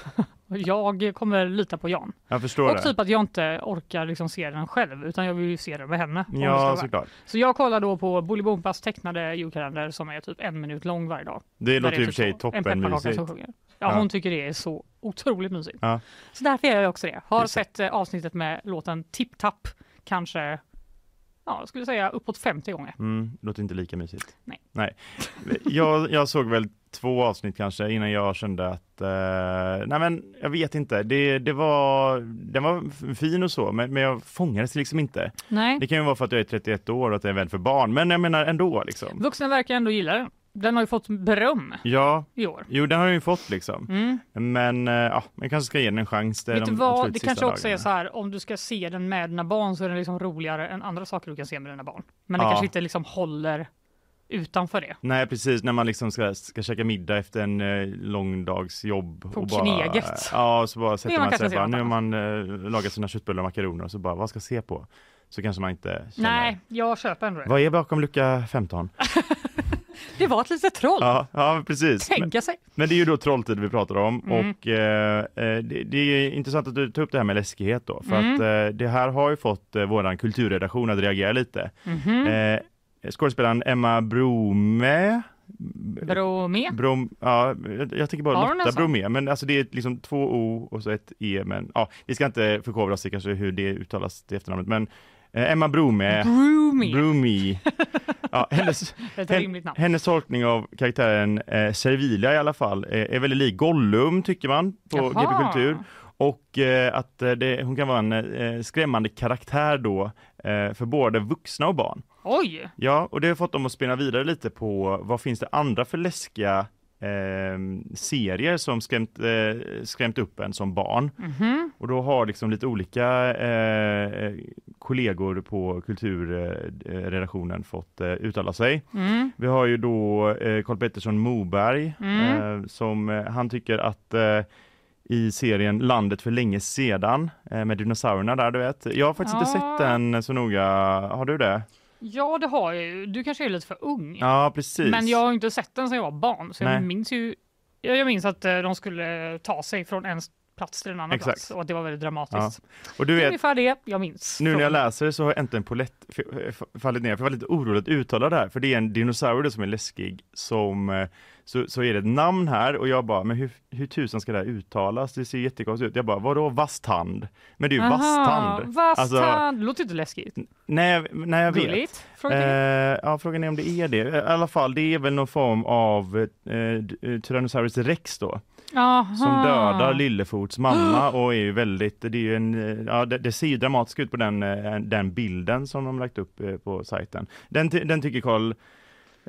jag kommer lita på Jan. jag förstår Och det. typ att jag inte orkar liksom se den själv utan jag vill ju se den med henne. om det ska Ja, vara. såklart. Så jag kollar då på Bolibompas tecknade julkalender som är typ en minut lång varje dag. Det Där låter i och typ för sig så, en pepparkaka toppenmysigt. som sjunger. Ja, hon tycker det är så otroligt mysigt. Så därför gör jag också det. Har Just sett eh, avsnittet med låten Tipp Tapp kanske, ja, jag skulle säga uppåt 50 gånger. Mm, låter inte lika mysigt. Nej. Nej. Jag, jag såg väl två avsnitt kanske innan jag kände att, eh, nej men jag vet inte, det, det var, den var fin och så, men, men jag fångades liksom inte. Nej, Det kan ju vara för att jag är 31 år och att det är väl för barn, men jag menar ändå liksom. vuxna verkar ändå gilla den. Den har ju fått beröm Ja, i år. jo den har ju fått liksom. Mm. Men eh, ja, man kanske ska ge den en chans. Det är Vet de vad, det kanske också är dagarna. så här om du ska se den med dina barn så är den liksom roligare än andra saker du kan se med dina barn. Men det Ja. kanske inte liksom håller utanför det. Nej precis, när man liksom ska, ska käka middag efter en eh, lång dags jobb. På och bara, kneget. Ja, så bara sätter man man, sig bara, nu har man eh, lagat sina köttbullar och makaroner och så bara, vad ska jag se på? Så kanske man inte känner, Nej, jag köper ändå det. vad är bakom lucka 15? Det var ett litet troll. ja, ja, precis. Men, Tänka sig. men det är ju då Trolltid vi pratar om Mm. och eh, eh, det, det är intressant att du tar upp det här med läskighet då, för Mm. att eh, det här har ju fått eh, våran kulturredaktion att reagera lite. Eh, skådespelaren Emma Brome Bro med. Brom, ja, jag- tänker bara Lotta? Bromé, men alltså det är liksom två O och så ett E, men ja, vi ska inte förkovra oss i kanske hur det uttalas till efternamnet, men Emma Bromé, Broomy. Broomy, ja, hennes, hennes tolkning av karaktären eh, Servilia i alla fall eh, är väldigt lik Gollum tycker man på Jaha. GP Kultur. Och eh, att eh, det, hon kan vara en eh, skrämmande karaktär då eh, för både vuxna och barn. Oj! Ja, och det har fått dem att spinna vidare lite på vad finns det andra för läskiga eh, serier som skrämt, eh, skrämt upp en som barn. Mhm. Och då har liksom lite olika eh, kollegor på kulturredaktionen fått eh, uttala sig. Mm. Vi har ju då eh, Carl Pettersson Moberg Mm. eh, som eh, han tycker att eh, i serien Landet för länge sedan eh, med dinosaurierna där du vet. Jag har faktiskt inte Ja. sett den så noga. Har du det? Ja, det har jag ju. Du kanske är lite för ung. Ja, precis. Men jag har inte sett den sedan jag var barn, så jag Nej. minns ju jag jag minns att eh, de skulle ta sig från en plats till en annan Exakt. plats och att det var väldigt dramatiskt. Och du Det är vet, ungefär det jag minns. nu när jag läser det så har äntligen polett fallit ner, för jag var lite orolig att uttala det här, för det är en dinosaurie som är läskig, som, eh, så, så är det ett namn här och jag bara, men hur, hur tusan ska det här uttalas? Det ser jättekonstigt ut. Jag bara, vadå vasstand? Men det är ju Aha, vasstand. Vasstand! Alltså, låter inte läskigt. nej, nej, jag vet. Gulligt. Fråga till. Eh, ja, frågan är om det är det. I alla fall, det är väl någon form av eh, eh, Tyrannosaurus rex då, Aha. som dödar Lillefots mamma och är ju väldigt, det är ju en, ja det, det ser ju dramatiskt ut på den, eh, den bilden som de lagt upp eh, på sajten. Den, den tycker Carl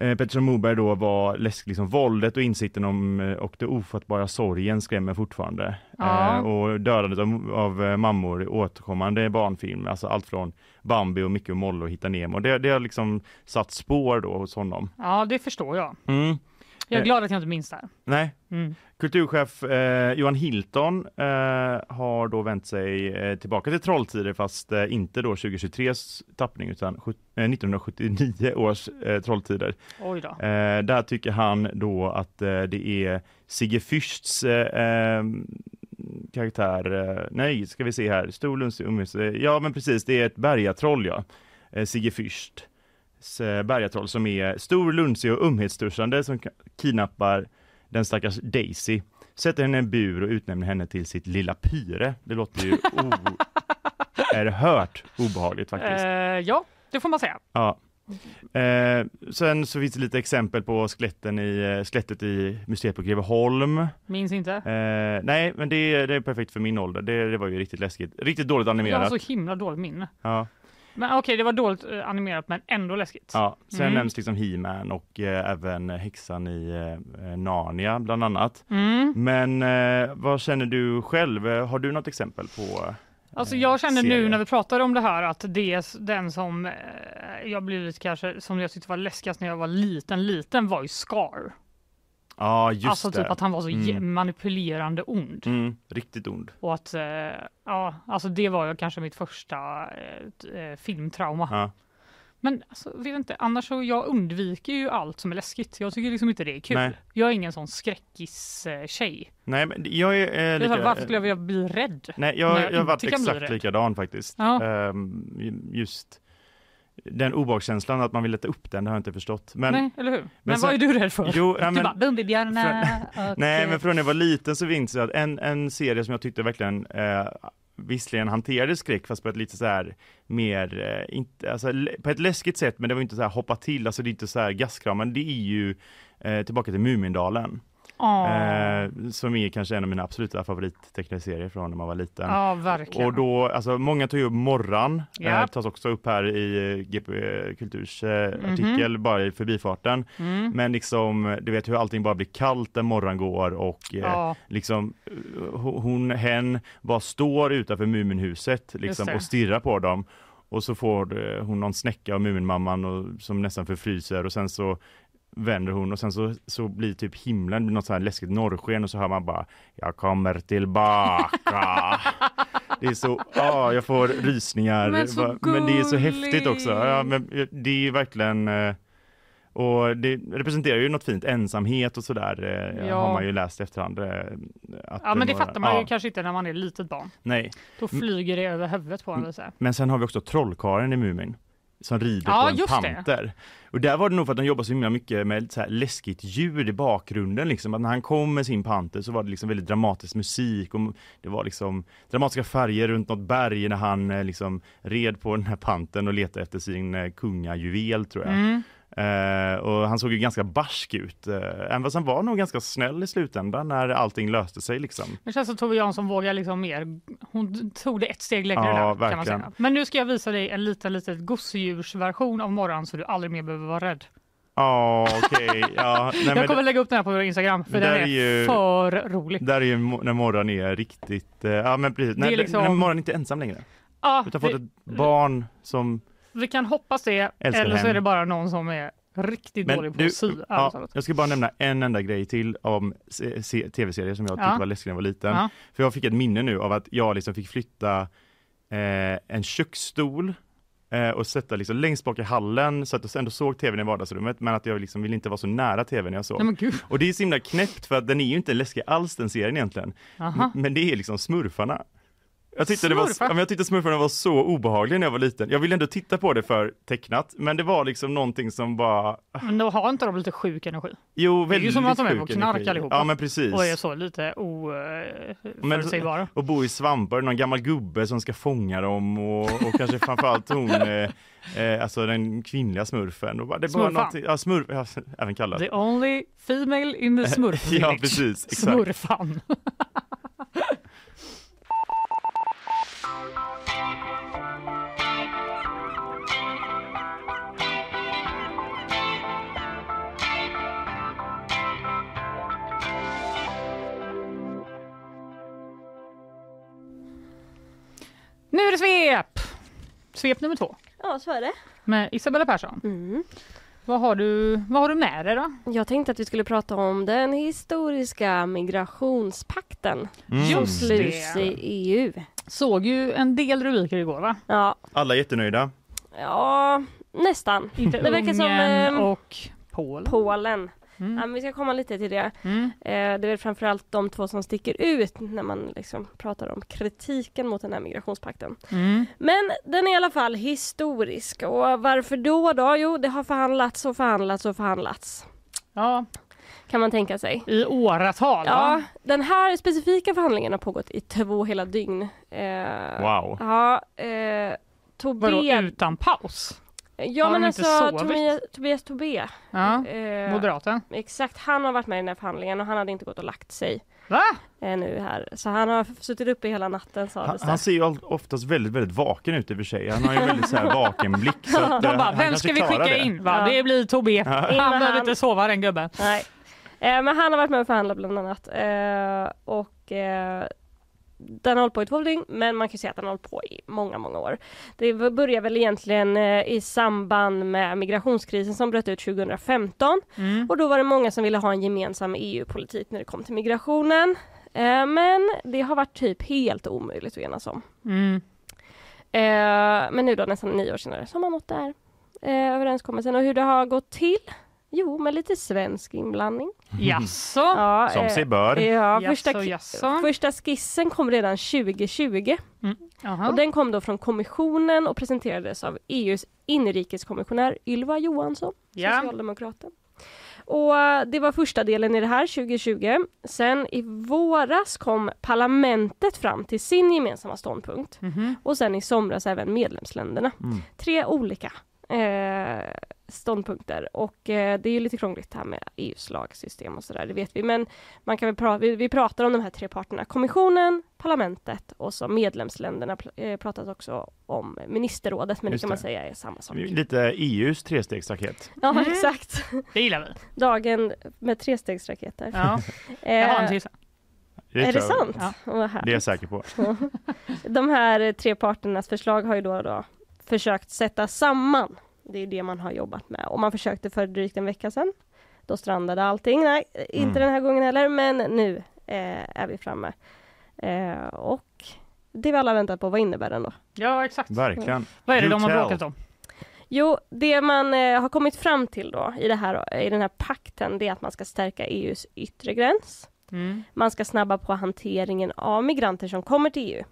eh, Pettersson Moberg då var läskig, liksom våldet och insikten om eh, och det ofattbara sorgen skrämmer fortfarande. Ja. Eh, och dödandet av, av eh, mammor i återkommande barnfilm, alltså allt från Bambi och Micke och Molle och Hitta Nemo. Det, det har liksom satt spår då hos honom. Ja, det förstår jag. Mm. Jag är glad att jag inte minns det här. Nej, Mm. Kulturchef eh, Johan Hilton eh, har då vänt sig eh, tillbaka till Trolltider fast eh, inte då 2023s tappning utan sjut- eh, 1979 års eh, Trolltider. Oj då. Där tycker han då att det är Sigge Fürsts karaktär, nej ska vi se här, eh, ja men precis det är ett bergatroll ja, Sigge Fürst. Bergatroll som är stor, lunsig och umhetsstörstande som kidnappar den stackars Daisy, sätter henne i en bur och utnämner henne till sitt lilla pyre. Det låter ju oerhört obehagligt faktiskt. Eh, ja, det får man säga. Ja. Eh, sen så finns det lite exempel på skeletten i, eh, skelettet i museet på Greveholm. Minns inte. Eh, nej, men det, det är perfekt för min ålder. Det, det var ju riktigt läskigt. Riktigt dåligt Jag har animerat. så himla dåligt minne. Ja, Men okej, det var dåligt eh, animerat men ändå läskigt. ja. Sen Mm. nämns liksom He-Man och eh, även häxan i eh, Narnia bland annat. Mm. Men eh, vad känner du själv? Eh, Har du något exempel på? Alltså jag känner nu när vi pratar om det här att det är den som eh, jag blivit kanske som jag tyckte var läskigast när jag var liten, liten var ju Scar. Ja, just alltså det. typ att han var så Mm. manipulerande ond. Mm, riktigt ond. Och att, eh, ja, alltså det var ju kanske mitt första eh, eh, filmtrauma. Ja. Men alltså, vet inte, annars så jag undviker ju allt som är läskigt. Jag tycker liksom inte det är kul. Nej. Jag är ingen sån skräckis-tjej. Nej, men jag är eh, så lika... här, varför skulle jag vilja bli rädd? Nej, jag, jag jag har varit exakt likadan faktiskt. Ja. Ehm, just den obehagskänslan, att man vill leta upp den, det har jag inte förstått. Men, Nej, eller hur? Men, sen- vad är du rädd för? Jo, ja, du men- bara Bumbibjörnar och... Nej, men från när jag var liten så finns det att en, en serie som jag tyckte verkligen eh, visserligen hanterade skräck fast på ett lite så här mer, eh, inte, alltså, på ett läskigt sätt men det var inte så här hoppa till, alltså det är inte så här gastkramande, det är ju eh, tillbaka till Mumindalen. Eh, som är kanske en av mina absoluta favorittecknaserier från när man var liten. Ja, verkligen. Och då, alltså många tar ju upp Morran, Ja. eh, tas också upp här i eh, GP Kulturs eh, artikel, bara i förbifarten. Mm. Men liksom, du vet hur allting bara blir kallt när morgon går och eh, Ja. liksom eh, ho- hon, hen bara står utanför Muminhuset liksom, och stirrar på dem. Och så får eh, hon någon snäcka av Muminmamman och, som nästan förfryser och sen så vänder hon och sen så, så blir typ himlen något så här läskigt norrsken och så hör man bara Jag kommer tillbaka. Det är så, ja jag får rysningar. Men så men det är så häftigt också. Ja, men det är ju verkligen eh, och det representerar ju något fint, ensamhet och sådär eh, Ja. har man ju läst i efterhand. eh, Att Ja men det några- fattar man ju ja, kanske inte när man är litet barn. Nej, Då flyger det över huvudet på en säga. men sen har vi också trollkarlen i Mumin som rider Ja, på en just det. panter. Och där var det nog för att de jobbar så himla mycket med så läskigt ljud i bakgrunden. Liksom. Att när han kom med sin panter så var det liksom väldigt dramatisk musik och det var liksom dramatiska färger runt något berg när han eh, liksom red på den här pantern och letade efter sin eh, kungajuvel tror jag. Mm. Eh, och han såg ju ganska barsk ut, eh, även fast han var nog ganska snäll i slutändan när allting löste sig liksom. Det känns som Tove Jansson vågar liksom mer. Hon tog det ett steg längre Ja, där kan man säga. Men nu ska jag visa dig en liten, liten gosedjursversion av morgon så du aldrig mer behöver vara rädd. Ja, okej. Ja, men jag kommer lägga upp den här på vår Instagram för den är, är ju- för rolig. Där är ju när morgon är riktigt, eh, ja men precis, när, är liksom- när morgon inte är ensam längre. Ja, Utan fått ett barn som, vi kan hoppas det Älskar eller så hem. är det bara någon som är riktigt men dålig på du, att sy. ja, jag ska bara nämna en enda grej till om se- se- tv-serier som jag tyckte Ja. var läskig när jag var liten. Ja. För jag fick ett minne nu av att jag liksom fick flytta eh, en köksstol eh, och sätta liksom längst bak i hallen så att jag ändå såg tvn i vardagsrummet men att jag liksom ville inte vara så nära tvn jag sov. Nej. Och det är så himla knäppt för att den är ju inte läskig alls den serien egentligen. Men det är liksom smurfarna. Jag tyckte, det var, ja, jag tyckte smurfarna var så obehagliga när jag var liten. Jag ville ändå titta på det för tecknat, men det var liksom någonting som bara, Men då har inte de lite sjuk energi? jo Det är ju väldigt som att de är på knark energi. allihopa. Ja men precis. Och är så lite oförutsägbara. och bo i svampar, någon gammal gubbe som ska fånga dem och, och kanske framförallt hon, eh, eh, alltså den kvinnliga smurfen. Och bara, det bara Smurfan. någonting- ja, smurf, ja, även kallad. The only female in the smurf Ja, precis, exakt. Smurfan. Nu är det svep! Svep nummer två Ja, så är det. med Isabella Persson. Mm. Vad har du, vad har du med dig då? Jag tänkte att vi skulle prata om den historiska migrationspakten Mm. som Just sluts det. i EU. Såg ju en del rubriker igår va? Ja, Alla jättenöjda. ja nästan. Inte Det verkar som, ehm, och Polen. Polen. Mm. Ja, men vi ska komma lite till det. Mm. Eh, det är väl framförallt de två som sticker ut när man liksom pratar om kritiken mot den här migrationspakten. Mm. Men den är i alla fall historisk och varför då då? Jo, det har förhandlats och förhandlats och förhandlats. Ja, Kan man tänka sig. i åratal Ja, va? den här specifika förhandlingen har pågått i två hela dygn. Eh, Wow. Ja, eh, Vadå Tobé... utan paus? Ja Har men alltså sovit? Tobias, Tobias Tobé. Ja, Eh, moderaten. exakt, han har varit med i den här förhandlingen och han hade inte gått och lagt sig Va? eh, nu här. Så han har suttit uppe hela natten Han, sades han det. ser ju oftast väldigt, väldigt vaken ut i och för sig. Han har ju en väldigt så här vaken blick. Så att, eh, De bara, han vem ska vi skicka det. in? Va? Ja. Det blir Tobbe. In Han behöver han. inte sova den gubben. Nej. Eh, men han har varit med och förhandlat bland annat. Eh, och eh, den har hållit på i två dygn, men man kan säga att den har hållit på i många, många år. Det började väl egentligen eh, i samband med migrationskrisen som bröt ut 2015 Mm. och då var det många som ville ha en gemensam EU-politik när det kom till migrationen. Eh, Men det har varit typ helt omöjligt att enas om. Mm. Eh, Men nu då nästan nio år senare så har man nått där eh, överenskommelsen och hur det har gått till? Jo, med lite svensk inblandning. Jaså? Ja, Som eh, sig bör. Ja, första, jaså? första skissen kom redan 2020 Jaha. och den kom då från kommissionen och presenterades av EUs inrikeskommissionär Ylva Johansson, Ja. socialdemokraten. Och eh, det var första delen i det här 2020. Sen i våras kom parlamentet fram till sin gemensamma ståndpunkt Mhm. och sen i somras även medlemsländerna. Mm. Tre olika eh, ståndpunkter och eh, det är ju lite krångligt här med EUs lagsystem och sådär, det vet vi. Men man kan väl pra- vi, vi pratar om de här tre parterna, kommissionen, parlamentet och så medlemsländerna pl- eh, pratas också om ministerrådet, men Just det kan man säga är samma sak. Lite EUs trestegsraket. Ja, Mm. exakt. Det gillar vi. Dagen med trestegsraketer. Ja. Jag har en Eh, till. Det är det sant? Ja. Det är jag säker på. De här tre parternas förslag har ju då, då försökt sätta samman. Det är det man har jobbat med och man försökte för drygt en vecka sedan. Då strandade allting. Nej, inte Mm. den här gången heller, men nu eh, är vi framme. Eh, och det vi alla väntat på, vad innebär den då? Ja, exakt. Verkligen. Vad är det de har bråkat om? Jo, det man eh, har kommit fram till då i, det här, i den här pakten, det är att man ska stärka EUs yttre gräns. Mm. Man ska snabba på hanteringen av migranter som kommer till EU.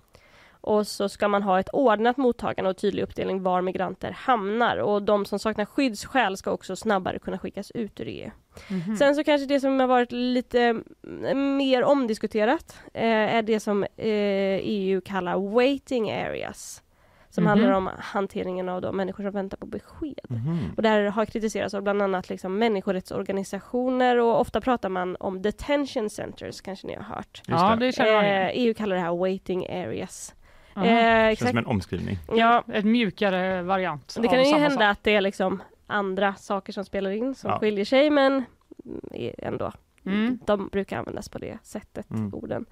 Och så ska man ha ett ordnat mottagande och tydlig uppdelning var migranter hamnar. Och de som saknar skyddsskäl ska också snabbare kunna skickas ut ur EU. Mhm. Sen så kanske det som har varit lite mm, mer omdiskuterat eh, är det som eh, EU kallar waiting areas. Som Mhm. handlar om hanteringen av de människor som väntar på besked. Mhm. Och det här har kritiserats av bland annat liksom människorättsorganisationer och ofta pratar man om detention centers, kanske ni har hört. Just Ja, det. det Eh. EU kallar det här waiting areas. Aha. Eh, Känns exakt. som en omskrivning. Ja, Ett mjukare variant det kan ju hända sak. att det är liksom andra saker som spelar in som Ja. skiljer sig men mm, ändå. Mm. De brukar användas på det sättet, Mm. orden.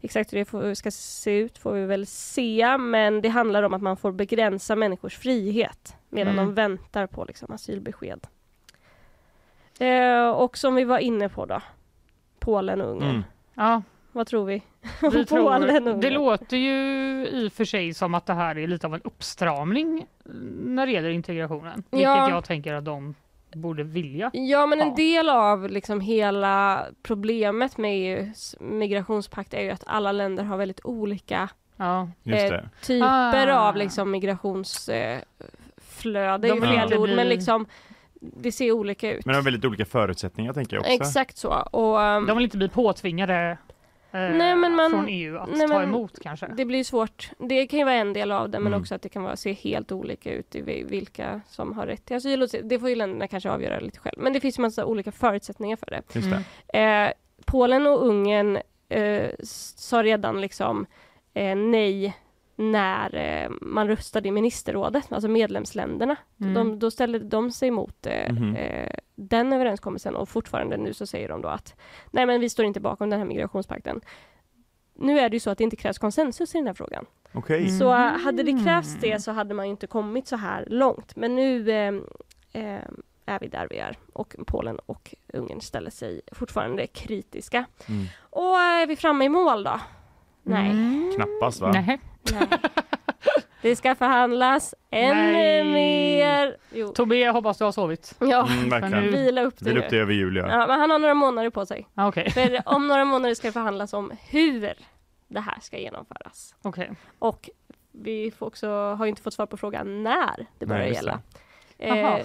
Exakt hur det får, ska se ut får vi väl se, men det handlar om att man får begränsa människors frihet medan Mm. de väntar på liksom, asylbesked. Eh, och som vi var inne på då, Polen och Ungern. Mm. Ja, Vad tror vi? vi tror, det låter ju i och för sig som att det här är lite av en uppstramning när det gäller integrationen. Vilket Ja. jag tänker att de borde vilja. Ja, men en Ja. del av liksom hela problemet med EUs migrationspakt är ju att alla länder har väldigt olika Ja. Just Eh, det. typer Ah. av liksom migrationsflöde. Eh, det är De fel inte ord, men liksom det ser olika ut. Men de har väldigt olika förutsättningar tänker jag också. Exakt så. Och, um, De vill inte bli påtvingade Nej, men man- från EU att nej, ta emot kanske. det blir svårt. Det kan ju vara en del av det, men Mm. också att det kan vara, se helt olika ut i vi- vilka som har rätt till asyl. Det får ju länderna kanske avgöra lite själv. Men det finns ju massa olika förutsättningar för det. Just det. Mm. Eh, Polen och Ungern eh, sa redan liksom eh, nej när eh, man röstade i ministerrådet, alltså medlemsländerna. Mm. De, då ställde de sig emot eh, eh, den överenskommelsen och fortfarande nu så säger de då att nej men vi står inte bakom den här migrationspakten. Nu är det ju så att det inte krävs konsensus i den här frågan. Mm. Så eh, hade det krävts det så hade man ju inte kommit så här långt. Men nu eh, eh, är vi där vi är och Polen och Ungern ställer sig fortfarande kritiska. Mm. Och är vi framme i mål då? Nej. Mm. Knappast va? Nej. Nej. Det ska förhandlas ännu Nej. mer. Jo. Tobbe, jag hoppas du har sovit. Ja, Mm, verkligen. nu- vila upp det Vill upp det nu. över jul ja. Ja, men han har några månader på sig. Ah, Okej, För om några månader ska det förhandlas om hur det här ska genomföras. okej. Och vi får också, har ju inte fått svar på frågan när det börjar Nej, just gälla. Jaha. Eh,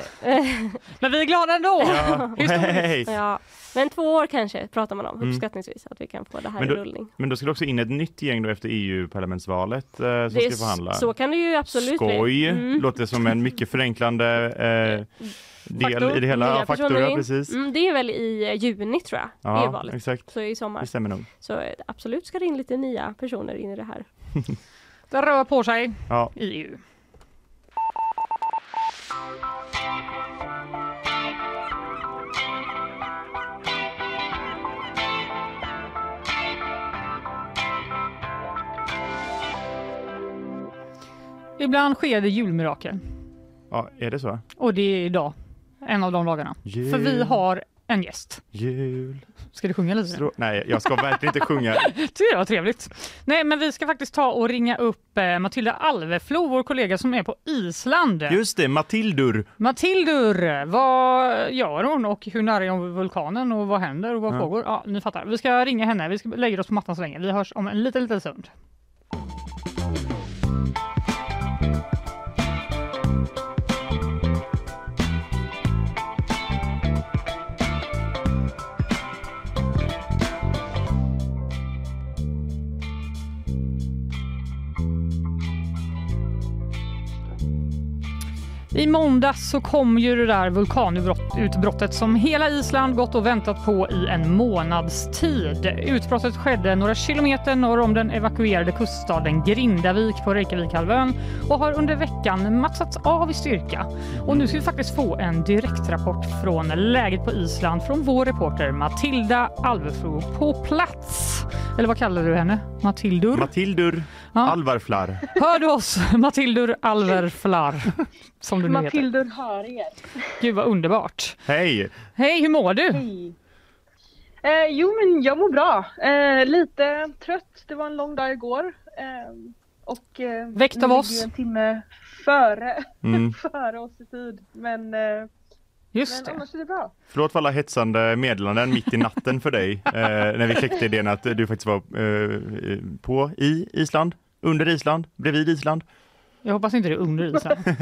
Men vi är glada ändå! Ja, hej. ja, men två år kanske pratar man om Mm. uppskattningsvis att vi kan få det här Men i då- rullning. Men då ska det också in ett nytt gäng då efter EU-parlamentsvalet eh, som ska förhandla. Så kan det ju absolut Skoj! bli. Mm. Låter som en mycket förenklande eh, del Faktor. i det hela. Ja, faktor, ja, precis. Mm, det är väl i eh, juni tror jag, Ja, EU-valet. exakt. Så i sommar. Det stämmer nog. Så eh, absolut ska det in lite nya personer in i det här. Det rör på sig Ja. i EU. Ibland sker det julmirakel. Ja, är det så? Och det är idag. En av de dagarna. Jul. För vi har en gäst. Jul. Ska du sjunga lite? Strå... Nej, jag ska verkligen inte sjunga. Det var trevligt. Nej, men vi ska faktiskt ta och ringa upp eh, Matilda Alveflo, vår kollega som är på Island. Just det, Matildur. Matildur, vad gör hon och hur nära är hon vulkanen och vad händer och vad Ja. pågår? Ja, ni fattar. Vi ska ringa henne. Vi ska lägga oss på mattan så länge. Vi hörs om en liten, liten stund. I måndags så kom ju det där vulkanutbrottet som hela Island gått och väntat på i en månads tid. Utbrottet skedde några kilometer norr om den evakuerade kuststaden Grindavik på Reykjavikhalvön och har under veckan mattats av i styrka. Och nu ska vi faktiskt få en direktrapport från läget på Island från vår reporter Matilda Alvefro på plats. Eller vad kallar du henne? Matildur? Matildur Ja. Alvarflar. Hör du oss? Matildur Alverflar, som du nu heter. Matildur hör er. Gud vad underbart. Hej! Hej, hur mår du? Hej. Eh, jo men jag mår bra. Eh, lite trött. Det var en lång dag igår. Eh, och eh, Väckt av oss. en timme före, Mm. före oss i tid. Men, eh, Just men det. annars är det bra. Förlåt för alla hetsande meddelanden mitt i natten för dig eh, när vi kläckte idén att du faktiskt var eh, på i Island, under Island, bredvid Island. Jag hoppas inte det är under isen.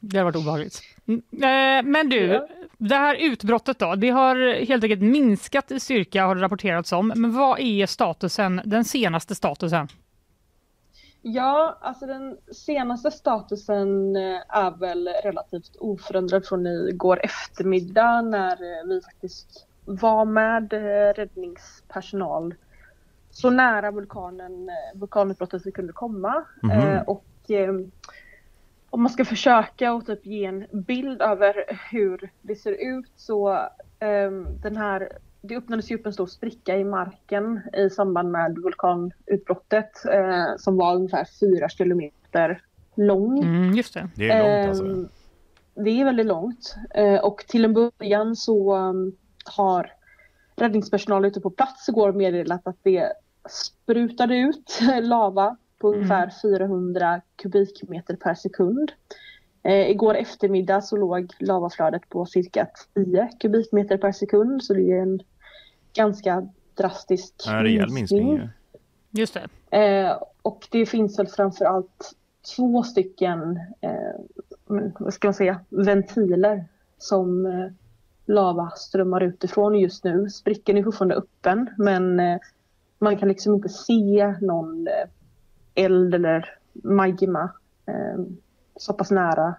Det har varit obehagligt. Mm, eh, Men du, Ja. det här utbrottet då, det har helt enkelt minskat i styrka har det rapporterats om. Men vad är statusen, den senaste statusen? Ja, alltså den senaste statusen eh, är väl relativt oförändrad från igår eftermiddag när eh, vi faktiskt var med eh, räddningspersonal så nära vulkanen, vulkanutbrottet vi kunde komma. Mhm. Eh, Och eh, om man ska försöka och typ ge en bild över hur det ser ut så eh, den här det öppnades ju upp en stor spricka i marken i samband med vulkanutbrottet eh, som var ungefär fyra kilometer lång. Mm, just det. Det är långt alltså. Ehm, Det är väldigt långt eh, och till en början så um, har räddningspersonal ute på plats igår meddelat att det sprutade ut lava på Mm. ungefär 400 kubikmeter per sekund. Eh, igår eftermiddag så låg lavaflödet på cirka 10 kubikmeter per sekund så det är en ganska drastisk En rejäl minskning. ju. Just det. Eh, och det finns väl framförallt två stycken, eh, vad ska man säga, ventiler som eh, lava strömmar utifrån just nu. Sprickan är fortfarande öppen men eh, man kan liksom inte se någon eh, eld eller magma eh, så pass nära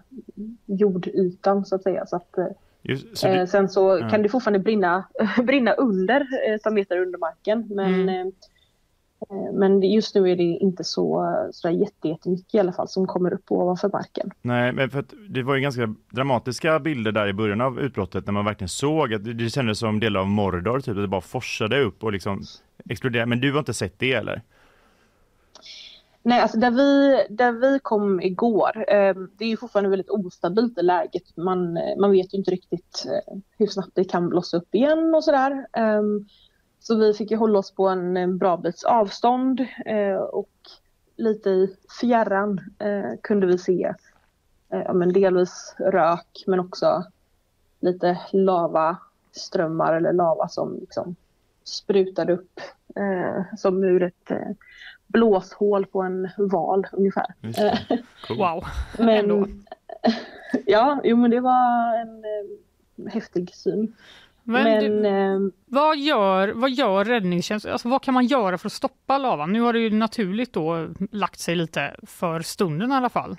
jordytan så att säga. Så att, eh, Just, så Eh, du, sen så ja. kan det fortfarande brinna, brinna under, eh, ett par meter under marken. Men, Mm. eh, eh, men just nu är det inte så, så där jätte- jättemycket i alla fall som kommer upp ovanför marken. nej, men för att det var ju ganska dramatiska bilder där i början av utbrottet när man verkligen såg att det, det kändes som delar av Mordor, typ, att det bara forsade upp och liksom exploderade. Men du har inte sett det eller? Nej, alltså där vi, där vi kom igår, eh, det är ju fortfarande väldigt ostabilt i läget. Man, eh, man vet ju inte riktigt eh, hur snabbt det kan blossa upp igen och sådär. Eh, så vi fick ju hålla oss på en, en bra bits avstånd eh, och lite i fjärran eh, kunde vi se eh, ja, men delvis rök men också lite lavaströmmar eller lava som liksom sprutade upp eh, som ur ett eh, blåshål på en val ungefär. Det. Cool. Wow. Ändå. Men, ja, jo men det var en eh, häftig syn. Men, Men, du, eh, vad, gör, vad gör räddningstjänsten? Alltså, vad kan man göra för att stoppa lavan? Nu har det ju naturligt då lagt sig lite för stunden i alla fall.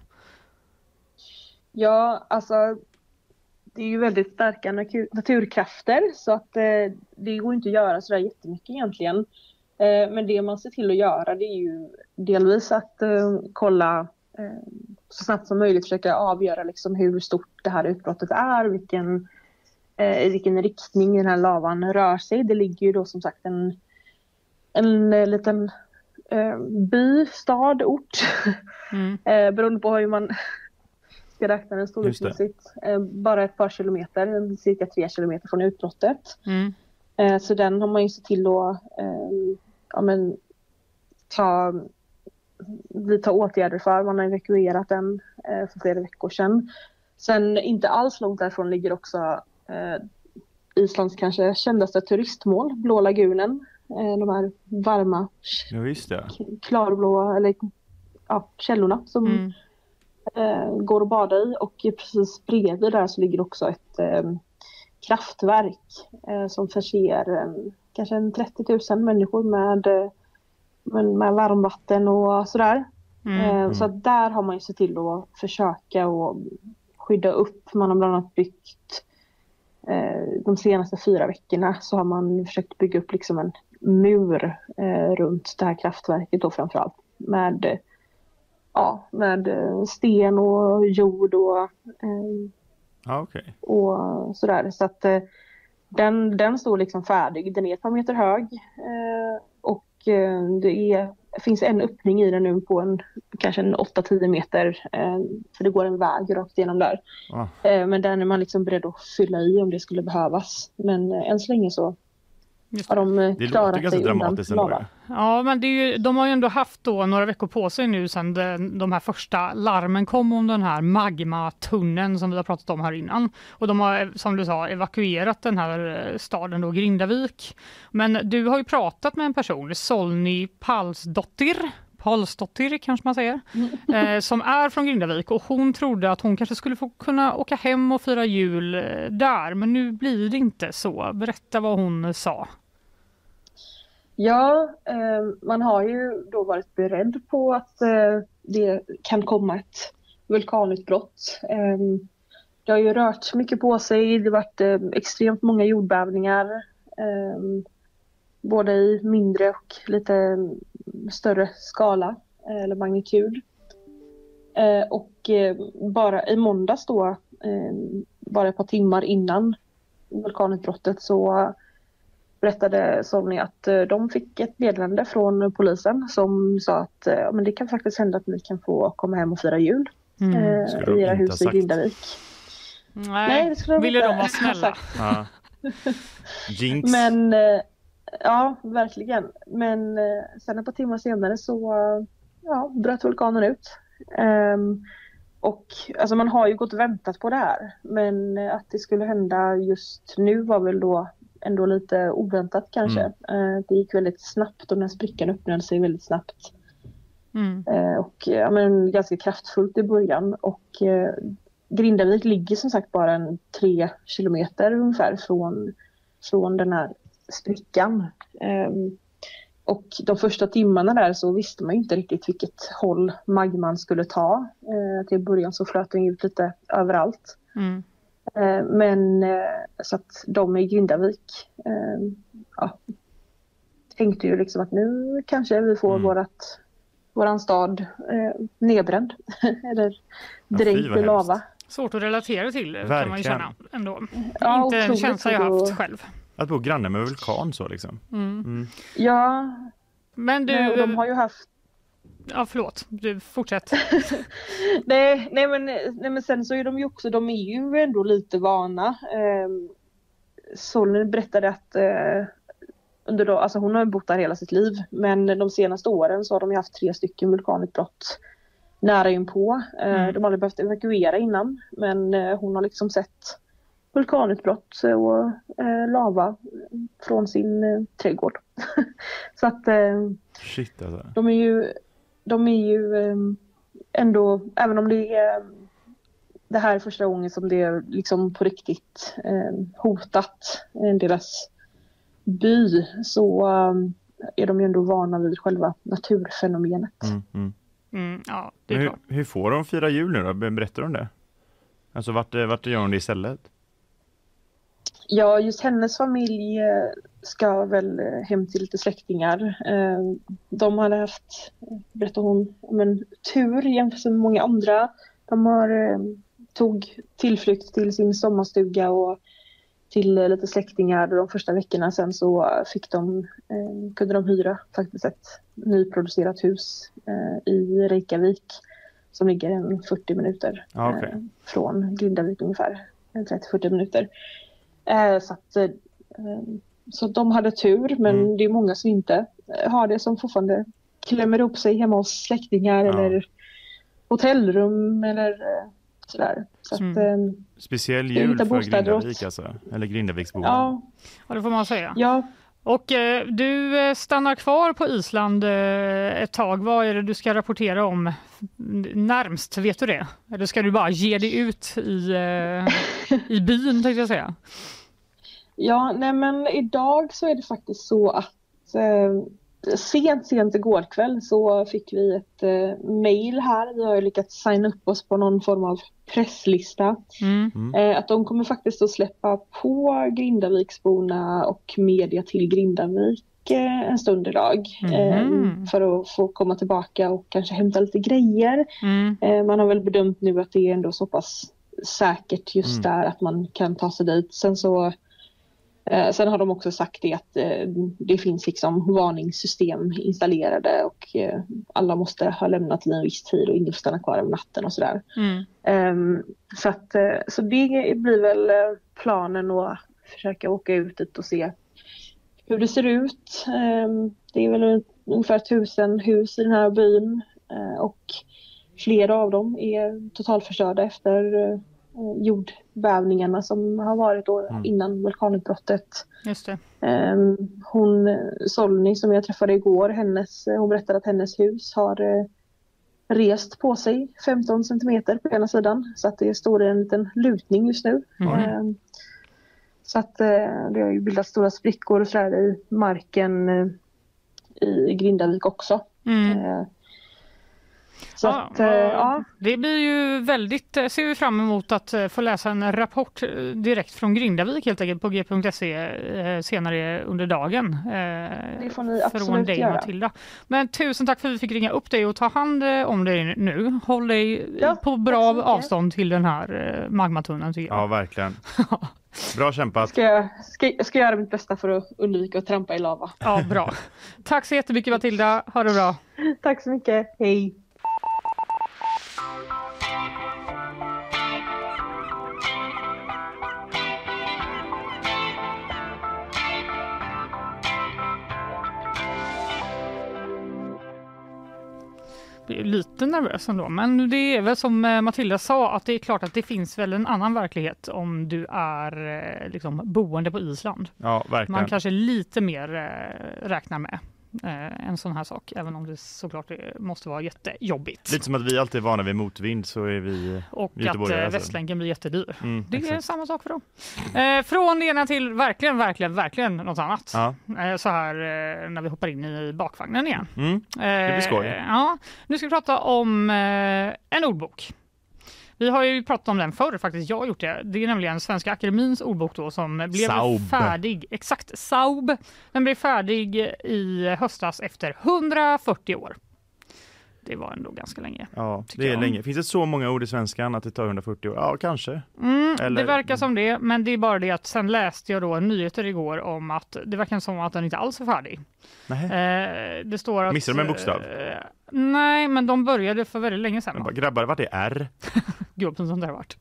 ja, alltså det är ju väldigt starka naturkrafter så att eh, det går inte att göra sådär jättemycket egentligen. Eh, men det man ser till att göra det är ju delvis att eh, kolla eh, så snabbt som möjligt försöka avgöra liksom hur stort det här utbrottet är, vilken, eh, i vilken riktning den här lavan rör sig. Det ligger ju då som sagt en, en liten eh, by, stad, ort. Mm. eh, beroende på hur man ska räkna den storleksmässigt. Eh, bara ett par kilometer, cirka tre kilometer från utbrottet. Mm. Så den har man ju sett till att ja, men, ta, vidta åtgärder för. Man har evakuerat den eh, för flera veckor sedan. Sen inte alls långt därifrån ligger också eh, Islands kanske kändaste turistmål, Blå lagunen. Eh, de här varma, Ja, klarblåa eller, ja, källorna som Mm. eh, går att bada i och precis bredvid där så ligger också ett eh, kraftverk eh, som förser eh, kanske en 30 000 människor med, eh, med, med varmvatten och sådär. Mm. Eh, så att där har man ju sett till att försöka och skydda upp. Man har bland annat byggt eh, de senaste fyra veckorna så har man försökt bygga upp liksom en mur runt det här kraftverket då framförallt med ja, med sten och jord och, Ja, okej. och sådär. Så att eh, den, den står liksom färdig. Den är ett par meter hög eh, och eh, det är, finns en öppning i den nu på en kanske en 8-10 meter. Eh, för det går en väg rakt igenom där. Ah. Eh, men den är man liksom beredd att fylla i om det skulle behövas. Men eh, än så länge så Just har de eh, Det klarat låter ganska dramatiskt ändå. Ja, men det är ju, de har ju ändå haft då några veckor på sig nu sedan de, de här första larmen kom om den här magmatunneln som vi har pratat om här innan. Och de har, som du sa, evakuerat den här eh, staden då, Grindavik. Men du har ju pratat med en person, Solny Palsdottir, Palsdottir kanske man säger, eh, som är från Grindavik och hon trodde att hon kanske skulle få kunna åka hem och fira jul eh, där, men nu blir det inte så. Berätta vad hon sa. Ja, eh, man har ju då varit beredd på att eh, det kan komma ett vulkanutbrott. Eh, det har ju rört mycket på sig, det har varit eh, extremt många jordbävningar. Både i mindre och lite större skala eh, eller magnitud. Eh, och eh, bara i måndags då, bara ett par timmar innan vulkanutbrottet så berättade Sony att de fick ett meddelande från polisen som sa att ja, men det kan faktiskt hända att ni kan få komma hem och fira jul Mm. eh, i era hus i. Grindavik. Nej, det skulle de ville inte de vara ha snälla. sagt. Ja. Jinx. Men eh, ja, verkligen. Men eh, sen ett par timmar senare så ja, bröt vulkanen ut. Ehm, och alltså man har ju gått och väntat på det här. Men eh, att det skulle hända just nu var väl då ändå lite oväntat kanske. Eh, det gick väldigt snabbt och den här sprickan öppnade sig väldigt snabbt. Mm. Eh, och ja, men ganska kraftfullt i början. Och eh, Grindavik ligger som sagt bara en tre kilometer ungefär från, från den här sprickan. Ehm, och de första timmarna där så visste man ju inte riktigt vilket håll magman skulle ta. Eh, till början så flöt den ut lite överallt. Mm. Eh, men eh, så att de i Grindavik eh, ja, tänkte ju liksom att nu kanske vi får Mm. vårat, våran stad eh, nedbränd. Eller dränkt i lava. Svårt att relatera till kan man ju Verkligen. känna ändå. Ja, Inte en känsla jag haft själv. Att bo granne med vulkan så liksom. Mm. Mm. Ja, Men du, nej, de har ju haft ja förlåt, du fortsätt. nej, nej, men, nej men sen så är de ju också, de är ju ändå lite vana. Eh, Solny berättade att eh, under då, alltså hon har bott där hela sitt liv men de senaste åren så har de ju haft tre stycken vulkanutbrott nära inpå. Eh, Mm. De har aldrig behövt evakuera innan men eh, hon har liksom sett vulkanutbrott och eh, lava från sin eh, trädgård. så att eh, Shit alltså. de är ju, de är ju eh, ändå, även om det är det här är första gången som det är liksom på riktigt hotat deras by så är de ju ändå vana vid själva naturfenomenet. Mm, mm. Mm, ja, det är Men hur, klart. hur får de fira jul nu då? Berättar de det? Alltså vart, vart gör de det istället? Ja, just hennes familj eh, ska väl eh, hem till lite släktingar. Eh, De hade haft, berättar hon, men tur jämfört med många andra. De har, tog tillflykt till sin sommarstuga och till lite släktingar de första veckorna. Sen så fick de, kunde de hyra faktiskt ett nyproducerat hus i Reykjavik som ligger en 40 minuter eh, från Grindavik ungefär. En 30-40 minuter. Eh, så, att, eh, så de hade tur men Mm. det är många som inte eh, har det som fortfarande klämmer upp sig hemma hos släktingar Ja. eller hotellrum eller eh, sådär. Så att, Mm. eh, Speciell jul för Grindavik alltså, eller Grindaviksborna. ja, Ja, det får man säga. ja, Och eh, du stannar kvar på Island eh, ett tag. Vad är det du ska rapportera om närmst? Vet du det? Eller ska du bara ge dig ut i, eh, i byn tänkte jag säga? Ja, nej men idag så är det faktiskt så att eh, sent, sent igår kväll så fick vi ett eh, mail här. Vi har ju lyckats signa upp oss på någon form av presslista. Mm. Eh, att de kommer faktiskt att släppa på Grindaviksborna och media till Grindavik eh, en stund idag. Eh, Mhm. för att få komma tillbaka och kanske hämta lite grejer. Mm. Eh, man har väl bedömt nu att det är ändå så pass säkert just Mm. där att man kan ta sig dit. Sen så Sen har de också sagt det att eh, det finns liksom varningssystem installerade och eh, alla måste ha lämnat i en viss tid och ingen får stanna kvar över natten och sådär. Mm. Ehm, så, att, eh, så det blir väl eh, planen att försöka åka ut dit och se hur det ser ut. Ehm, det är väl ungefär tusen hus i den här byn eh, och flera av dem är totalförstörda efter eh, jordbävningarna som har varit då Mm. innan vulkanutbrottet. Just det. Ehm, Hon, Solny som jag träffade igår, hennes, hon berättade att hennes hus har eh, rest på sig 15 centimeter på ena sidan så att det står i en liten lutning just nu. Mhm. Ehm, Så att eh, det har ju bildat stora sprickor och sådär i marken eh, i Grindavik också. Mm. Så Ja, att, eh, ja. Det blir ju väldigt, eh, ser vi fram emot att eh, få läsa en rapport direkt från Grindavik helt enkelt på g.se senare under dagen. Det får ni Från absolut dig göra. Matilda. Men tusen tack för att vi fick ringa upp dig och ta hand om dig nu. Håll dig Ja, på bra avstånd till den här magmatunneln tycker jag. Ja, verkligen. Bra kämpat. Ska jag, ska, jag ska göra mitt bästa för att undvika att trampa i lava. Ja, bra. Tack så jättemycket Matilda. Ha det bra. Tack så mycket. Hej! Lite nervös ändå. Men det är väl som eh, Matilda sa att det är klart att det finns väl en annan verklighet om du är eh, liksom, boende på Island. Ja, verkligen. Man kanske lite mer eh, räknar med en sån här sak, även om det såklart det måste vara jättejobbigt. Lite som att vi alltid är vana vid motvind så är vi Och att eh, alltså. Västlänken blir jättedyr. Mm, Det är exakt. samma sak för dem. Eh, från det ena till verkligen, verkligen, verkligen något annat. Ja. Eh, så här eh, när vi hoppar in i bakvagnen igen. Mm. Eh, blir skoj. Ja, nu ska vi prata om eh, en ordbok. Vi har ju pratat om den förr faktiskt, jag har gjort det. Det är nämligen Svenska Akademins ordbok då som blev Saub. färdig, exakt, Saub. Den blev färdig i höstas efter 140 år. Det var ändå ganska länge. Ja, det är jag. länge. Finns det så många ord i svenskan att det tar 140 år? Ja, kanske. Mm, Eller- Det verkar som det, men det är bara det att sen läste jag då nyheter igår om att det verkar som att den inte alls är färdig. Eh, det står att... Missade de en bokstav? Eh, nej, men de började för väldigt länge sedan. Bara, grabbar, vart är R? Vad pinsamt det har varit.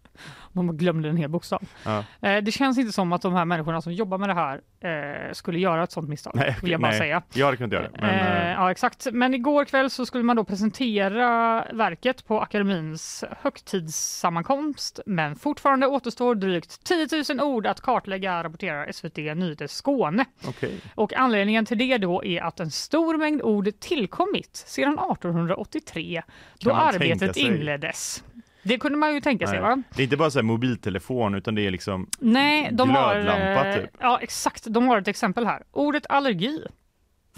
De glömde en hel bokstav. Ja. Eh, det känns inte som att de här människorna som jobbar med det här eh, skulle göra ett sådnt misstag. Nej, vill jag bara nej. säga. Jag hade kunnat göra det. Men, eh, eh, ja, exakt. Men igår kväll så skulle man då presentera verket på akademins högtidssammankomst. Men fortfarande återstår drygt 10 000 ord att kartlägga, rapporterar SVT Nyheter Skåne. okej. Och anledningen till det då är att en stor mängd ord tillkommit sedan 1883 då arbetet inleddes. Det kunde man ju tänka sig Nej. va? Det är inte bara så mobiltelefon utan det är liksom Nej, de har... Glödlampa, eh, typ. Ja, exakt. De har ett exempel här. Ordet allergi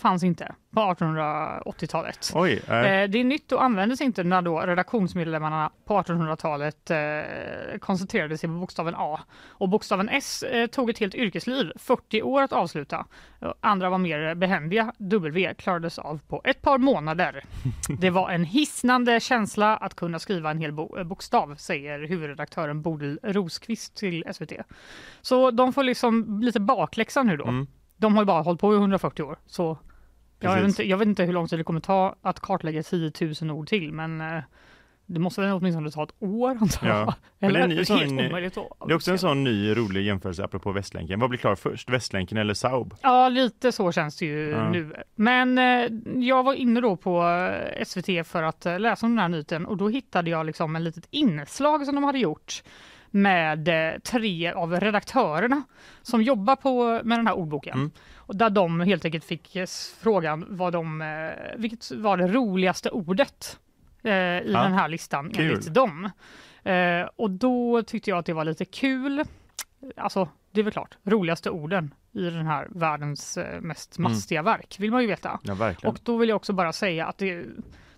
fanns inte på 1880-talet. Oj. Eh, Det är nytt och användes inte när då redaktionsmedlemmarna på 1800-talet eh, koncentrerade sig på bokstaven A. Och bokstaven S eh, tog ett helt yrkesliv, 40 år att avsluta. Andra var mer behändiga. W klarades av på ett par månader. Det var en hisnande känsla att kunna skriva en hel bo- eh, bokstav, säger huvudredaktören Bodil Rosqvist till SVT. Så de får liksom lite bakläxa nu då. Mm. De har ju bara hållit på i 140 år, så jag vet, inte, jag vet inte hur lång tid det kommer ta att kartlägga 10 000 ord till, men eh, det måste väl åtminstone ta ett år antar jag. Ja. Men Eller det är ny helt sån- Det är också en sån ny rolig jämförelse apropå Västlänken. Vad blir klar först, Västlänken eller Saab? Ja, lite så känns det ju Ja. nu. Men eh, jag var inne då på eh, SVT för att läsa om den här nyheten och då hittade jag liksom en litet inslag som de hade gjort med eh, tre av redaktörerna som jobbar på, med den här ordboken. Mm. Och där de helt enkelt fick eh, frågan vad de, eh, vilket var det roligaste ordet eh, i Ja. den här listan Kul. enligt dem. Eh, och då tyckte jag att det var lite kul. Alltså, det är väl klart, roligaste orden i den här världens mest Mm. mastiga verk vill man ju veta. Ja. Och då vill jag också bara säga att det,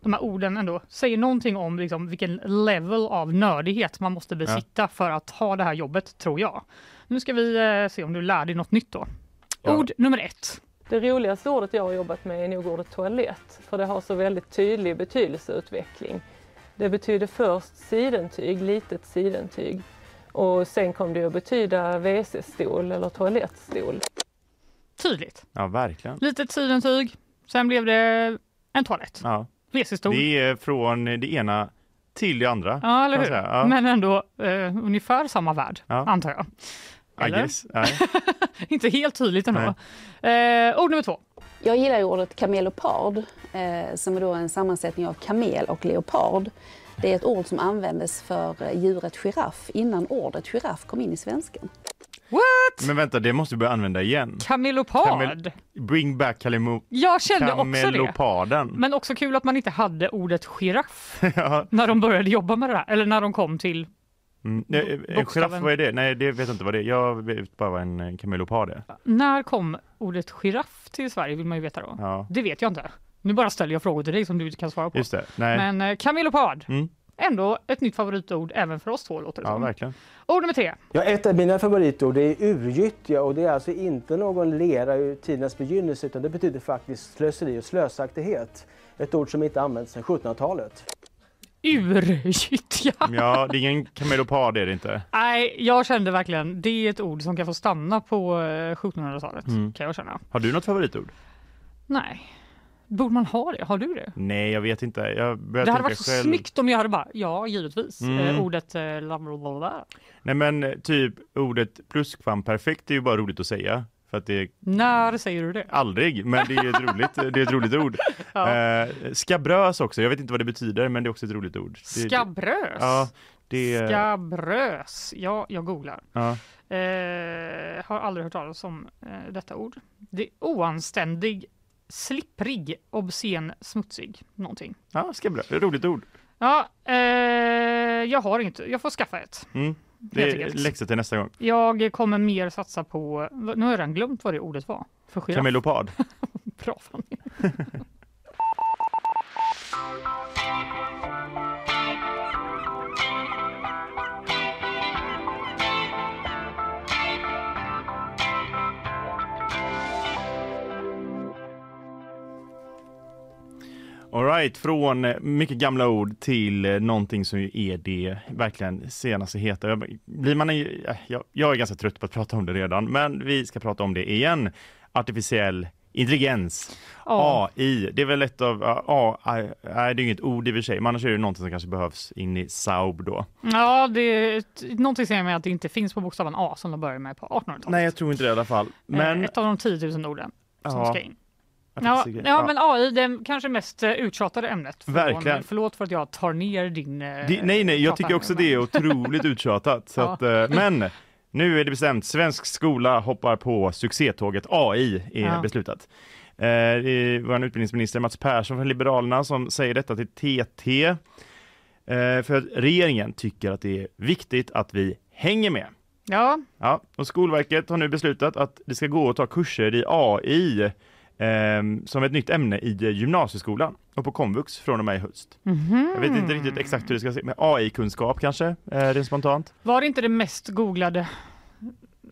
de här orden ändå säger någonting om liksom vilken level av nördighet man måste besitta för att ha det här jobbet, tror jag. Nu ska vi eh, se om du lär dig något nytt då. Ja. Ord nummer ett. Det roligaste ordet jag har jobbat med är nog ordet toalett, för det har så väldigt tydlig betydelseutveckling. Det betyder först sidentyg, litet sidentyg. Och sen kom det att betyda WC-stol eller toalettstol. Tydligt. Ja, verkligen. Litet sidentyg, sen blev det en toalett. Ja. Det är från det ena till det andra. Ja, eller hur? Ja. Men ändå eh, ungefär samma värld, Ja. antar jag. Eller? Inte helt tydligt ändå. Eh, ord nummer två. Jag gillar ju ordet kamelopard, eh, som är då en sammansättning av kamel och leopard. Det är ett ord som användes för eh, djuret giraff innan ordet giraff kom in i svenskan. What? Men vänta, det måste vi börja använda igen. Kamelopard? Kamel- Bring back kalemo- Jag kände också det. Men också kul att man inte hade ordet giraff ja. när de började jobba med det här. Eller när de kom till... Mm. Nej, En bokstaven. giraff, vad är det? Nej, det vet jag inte vad det är. Jag vet bara vad en eh, kamelopard är. När kom ordet giraff till Sverige vill man ju veta då. Ja, Det vet jag inte. Nu bara ställer jag frågor till dig som du inte kan svara på. just det. Nej. Men eh, kamelopard, Mm. Ändå ett nytt favoritord även för oss två låter det Ja, som. verkligen. Ord nummer tre. Ja, ett av mina favoritord är urgyttja och det är alltså inte någon lera ur tidernas begynnelse utan det betyder faktiskt slöseri och slösaktighet. Ett ord som inte använts sedan 1700-talet. Urgyttja. Ja, det är ingen kamelopard är det inte. Nej, jag kände verkligen det är ett ord som kan få stanna på eh, 1700-talet. Mm. Kan jag känna. Har du något favoritord? Nej. Borde man ha det? Har du det? Nej, jag vet inte. Jag det hade varit så själv. snyggt om jag hade bara, ja givetvis, Mm. eh, ordet eh, blablabla. Nej, men eh, typ ordet pluskvamperfekt är ju bara roligt att säga. För att det är När säger du det? aldrig, men det är ett roligt, det är ett roligt ord. Ja. Eh, skabrös också, jag vet inte vad det betyder, men det är också ett roligt ord. Det, Skabrös? Ja, det... Skabrös. Ja, jag googlar. Ja. Eh, har aldrig hört talas om eh, detta ord. Det är oanständig, slipprig, obscen, smutsig. Någonting. Ja, skabrös, det är ett roligt ord. Ja, eh, jag har inte. Jag får skaffa ett. Mm. Det är läxa till nästa gång. Jag kommer mer satsa på, nu har jag redan glömt vad det ordet var. För giraff. Kamelopard. Bra Fanny. All right, från eh, mycket gamla ord till eh, någonting som ju är det verkligen senaste heta. Jag- Blir man, eh, jag, jag är ganska trött på att prata om det redan, men vi ska prata om det igen. Artificiell intelligens, Ja. AI. Det är väl ett av, ja, nej det är inget ord i och för sig, men annars är det någonting som kanske behövs in i Saab då. Ja, det är någonting säger mig att det inte finns på bokstaven A som de började med på 1800-talet. Nej, jag tror inte det i alla fall. Men, ett av de 10 000 orden som Ja. ska in. Ja, Artificiell- ja, men AI det är kanske mest eh, uttjatade ämnet. Från, Verkligen. Förlåt för att jag tar ner din... eh, Det, nej, nej, jag tycker också det är otroligt uttjatat. Ja. att, eh, men nu är det bestämt. Svensk skola hoppar på succétåget AI är Ja. beslutat. Eh, det är vår utbildningsminister Mats Persson från Liberalerna som säger detta till TT. Eh, för att regeringen tycker att det är viktigt att vi hänger med. Ja, Ja, och Skolverket har nu beslutat att det ska gå att ta kurser i AI som ett nytt ämne i gymnasieskolan och på komvux från och med i höst. Mhm. Jag vet inte riktigt exakt hur det ska se med AI-kunskap kanske, eh, rent spontant. Var det inte det mest googlade?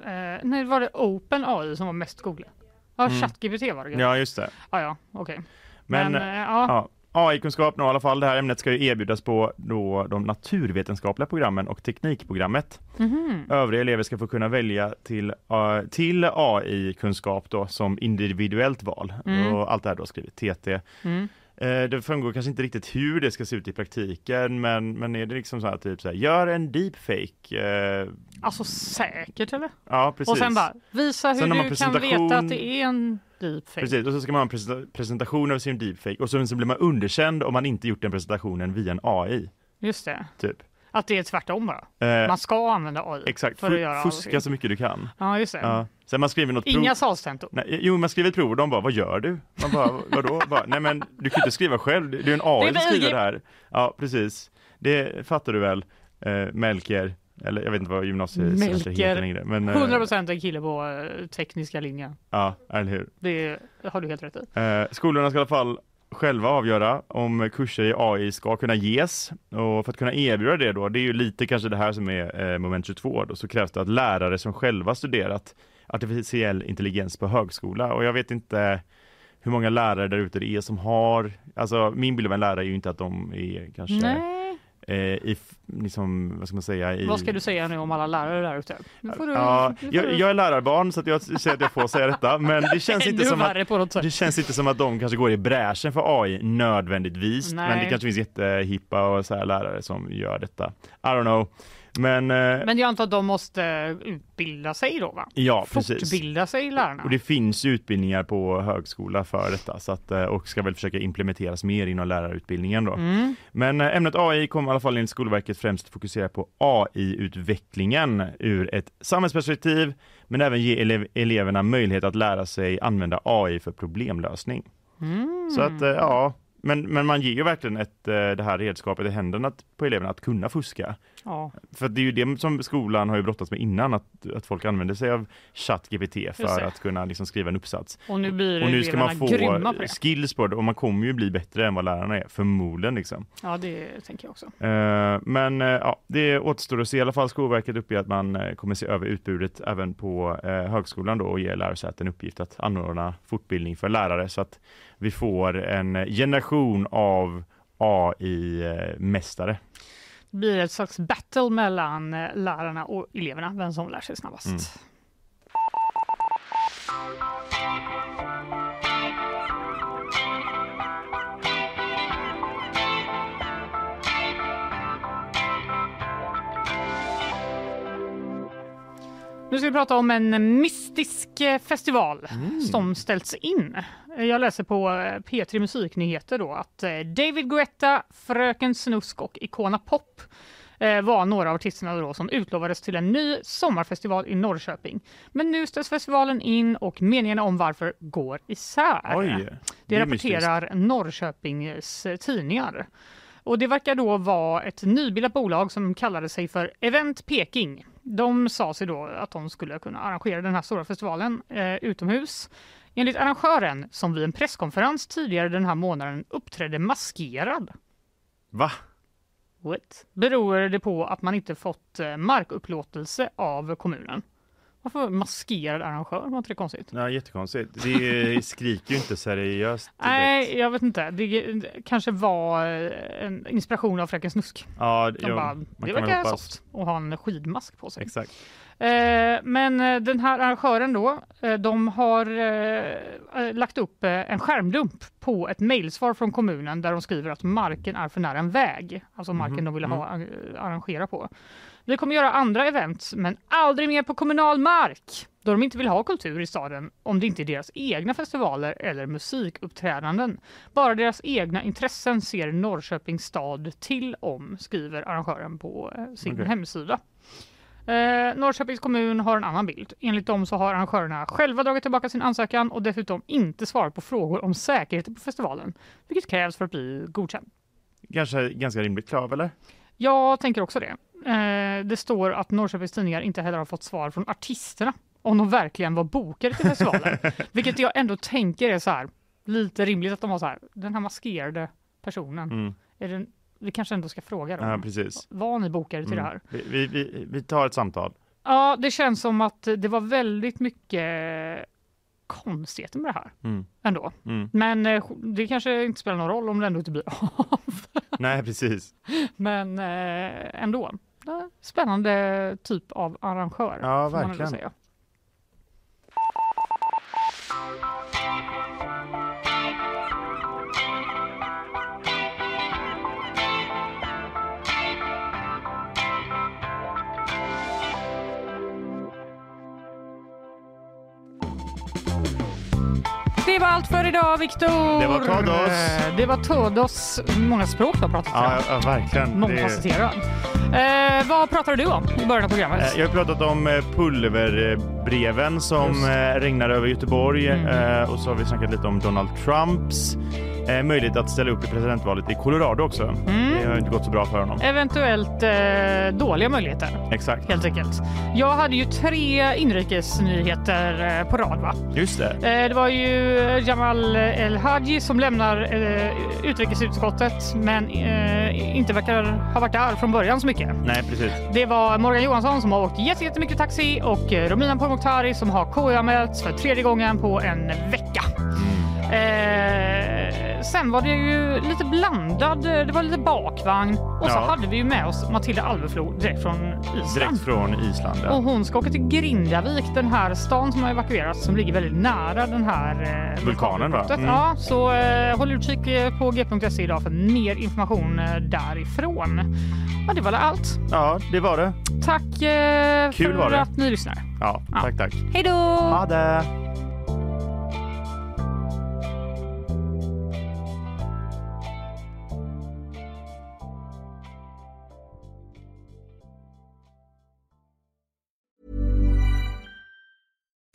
Eh, nej, var det Open AI som var mest googlade? Ja, Mm. ChatGPT var det. Ja, just det. Ja, ja, okej. Men, Men, eh, ja. ja. AI-kunskap nu i alla fall. Det här ämnet ska ju erbjudas på då de naturvetenskapliga programmen och teknikprogrammet. Mhm. Övriga elever ska få kunna välja till, eh, till AI-kunskap då som individuellt val. Mm. Och allt det här då skrivit TT. Mm. Eh, Det framgår kanske inte riktigt hur det ska se ut i praktiken men, men är det liksom så här typ så här, gör en deepfake. Eh, Alltså säkert eller? ja precis. Och sen bara visa hur du kan veta presentation. att det är en deepfake. Precis, och så ska man ha en presenta- presentation av sin deepfake och sen så blir man underkänd om man inte gjort den presentationen via en AI. Just det. Typ. Att det är tvärtom bara. Eh, Man ska använda AI Exakt, för att göra fuska allting. så mycket du kan. Ja, just det. Ja. Sen man skriver något Inga salstentor. Nej, jo, man skriver ett prov och de bara, vad gör du? Man bara, vadå? bara, Nej men du kan inte skriva själv, det är en AI som skriver det här. Ja, precis. Det fattar du väl, eh, Melker. Eller jag vet inte vad gymnasiet heter längre. Men, eh, 100% en kille på eh, tekniska linjen. Ja, eller hur. Det har du helt rätt i. Eh, skolorna ska i alla fall själva avgöra om kurser i AI ska kunna ges och för att kunna erbjuda det då, det är ju lite kanske det här som är eh, moment 22 då, så krävs det att lärare som själva studerat artificiell intelligens på högskola och jag vet inte hur många lärare där ute det är som har, alltså min bild av en lärare är ju inte att de är kanske Nej eh, i, liksom, vad ska man säga, i Vad ska du säga nu om alla lärare där ute? Nu får du, Ja, nu får jag, du- jag är lärarbarn så jag säger att jag får säga detta, men det känns, inte som att, det känns inte som att de kanske går i bräschen för AI nödvändigtvis, men det Nej. kanske finns jättehippa och så här lärare som gör detta. I don't know. Men, eh, Men jag antar att de måste utbilda sig då va? ja, precis. Fortbilda sig lärarna. Och det finns ju utbildningar på högskola för detta så att, eh, och ska väl försöka implementeras mer inom lärarutbildningen då. Mm. Men eh, ämnet AI kommer i alla fall enligt Skolverket främst fokusera på AI-utvecklingen ur ett samhällsperspektiv, men även ge elev- eleverna möjlighet att lära sig använda AI för problemlösning. Mm. Så att, ja, men, men man ger ju verkligen ett, eh, det här redskapet i händerna att- på eleverna att kunna fuska. Ja. För det är ju det som skolan har ju brottats med innan, att, att folk använder sig av ChatGPT för att kunna liksom skriva en uppsats. Och nu blir Och nu ska man få på skills på det och man kommer ju bli bättre än vad lärarna är, förmodligen. Liksom. Ja, det tänker jag också. Eh, Men eh, ja, det återstår att se. I alla fall Skolverket uppger att man kommer se över utbudet även på högskolan då och ge lärosäten uppgift att anordna fortbildning för lärare så att vi får en generation av AI-mästare. Det blir ett slags battle mellan lärarna och eleverna, vem som lär sig snabbast. Mm. Nu ska vi prata om en mystisk eh, festival Mm. som ställts in. Jag läser på eh, P3 Musiknyheter då att eh, David Guetta, Fröken Snusk och Icona Pop var några av artisterna då som utlovades till en ny sommarfestival i Norrköping. Men nu ställs festivalen in och meningarna om varför går isär. Oj, det är rapporterar Norrköpings eh, tidningar. Och det verkar då vara ett nybildat bolag som kallade sig för Event Peking. De sa sig då att de skulle kunna arrangera den här stora festivalen eh, utomhus. Enligt arrangören, som vid en presskonferens tidigare den här månaden uppträdde maskerad. Va? What? Beror det på att man inte fått eh, markupplåtelse av kommunen? Varför maskerad arrangör? Var inte det konstigt? Ja, jättekonstigt. Det skriker ju inte seriöst. direkt. Nej, jag vet inte. Det, kanske var eh, en inspiration av Fröken Snusk. Ja, De ja, bara, det verkar soft att ha en skidmask på sig. Exakt. Eh, men eh, den här arrangören då, de har eh, lagt upp en skärmdump på ett mejlsvar från kommunen där de skriver att marken är för nära en väg, alltså marken Mhm, de vill ha, eh, arrangera på. Vi kommer göra andra event, men aldrig mer på kommunal mark, då de inte vill ha kultur i staden om det inte är deras egna festivaler eller musikuppträdanden. Bara deras egna intressen ser Norrköpings stad till om, skriver arrangören på eh, sin Okej. hemsida. Eh, Norrköpings kommun har en annan bild. Enligt dem så har arrangörerna själva dragit tillbaka sin ansökan och dessutom inte svarat på frågor om säkerheten på festivalen, vilket krävs för att bli godkänd. Kanske ganska rimligt krav, eller? Jag tänker också det. Eh, det står att Norrköpings tidningar inte heller har fått svar från artisterna om de verkligen var bokade till festivalen. Vilket jag ändå tänker är så här, lite rimligt att de har så här, den här maskerade personen, Mm. är den, vi kanske ändå ska fråga dem. Ja, precis. Var ni bokade till det här? Mm. Vi, vi, vi, vi tar ett samtal. Ja, det känns som att det var väldigt mycket konstigheter med det här Mm. ändå. Mm. Men eh, det kanske inte spelar någon roll om det ändå inte blir av. Nej, precis. Men eh, ändå. Spännande typ av arrangör. Ja, verkligen. Allt för idag, Viktor. Det var Todos. Eh, Det var Todos. Många språk du har pratat Ja, om. ja, verkligen. Det- Mångfacetterad. Eh, vad pratade du om i början av programmet? Eh, Jag har pratat om eh, pulverbreven som regnar över Göteborg Mm. eh, och så har vi snackat lite om Donald Trumps eh, möjlighet att ställa upp i presidentvalet i Colorado också. Mm. Det har inte gått så bra för honom. Eventuellt eh, dåliga möjligheter. Exakt. Helt enkelt. Jag hade ju tre inrikesnyheter eh, på rad. Va? Just det. Eh, Det var ju Jamal El-Haji som lämnar eh, utrikesutskottet men eh, inte verkar ha varit där från början så mycket. Nej, precis. Det var Morgan Johansson som har åkt jätte- jättemycket taxi och Romina Pourmokhtari som har KU-anmälts för tredje gången på en vecka. Eh, sen var det ju lite blandad, eh, det var lite bakvagn och så Ja. hade vi ju med oss Matilda Alveflo direkt från Island. Direkt från Island. Ja. Och hon ska åka till Grindavik, den här stan som har evakuerats som ligger väldigt nära den här eh, Vulkanen, va? Mm. Ja, så eh, håll utkik eh, på g.se idag för mer information eh, därifrån. Ja, det var allt. ja, det var det. Tack eh, Kul för var det. att ni lyssnar. Ja, tack, tack. Hej då! Ha det!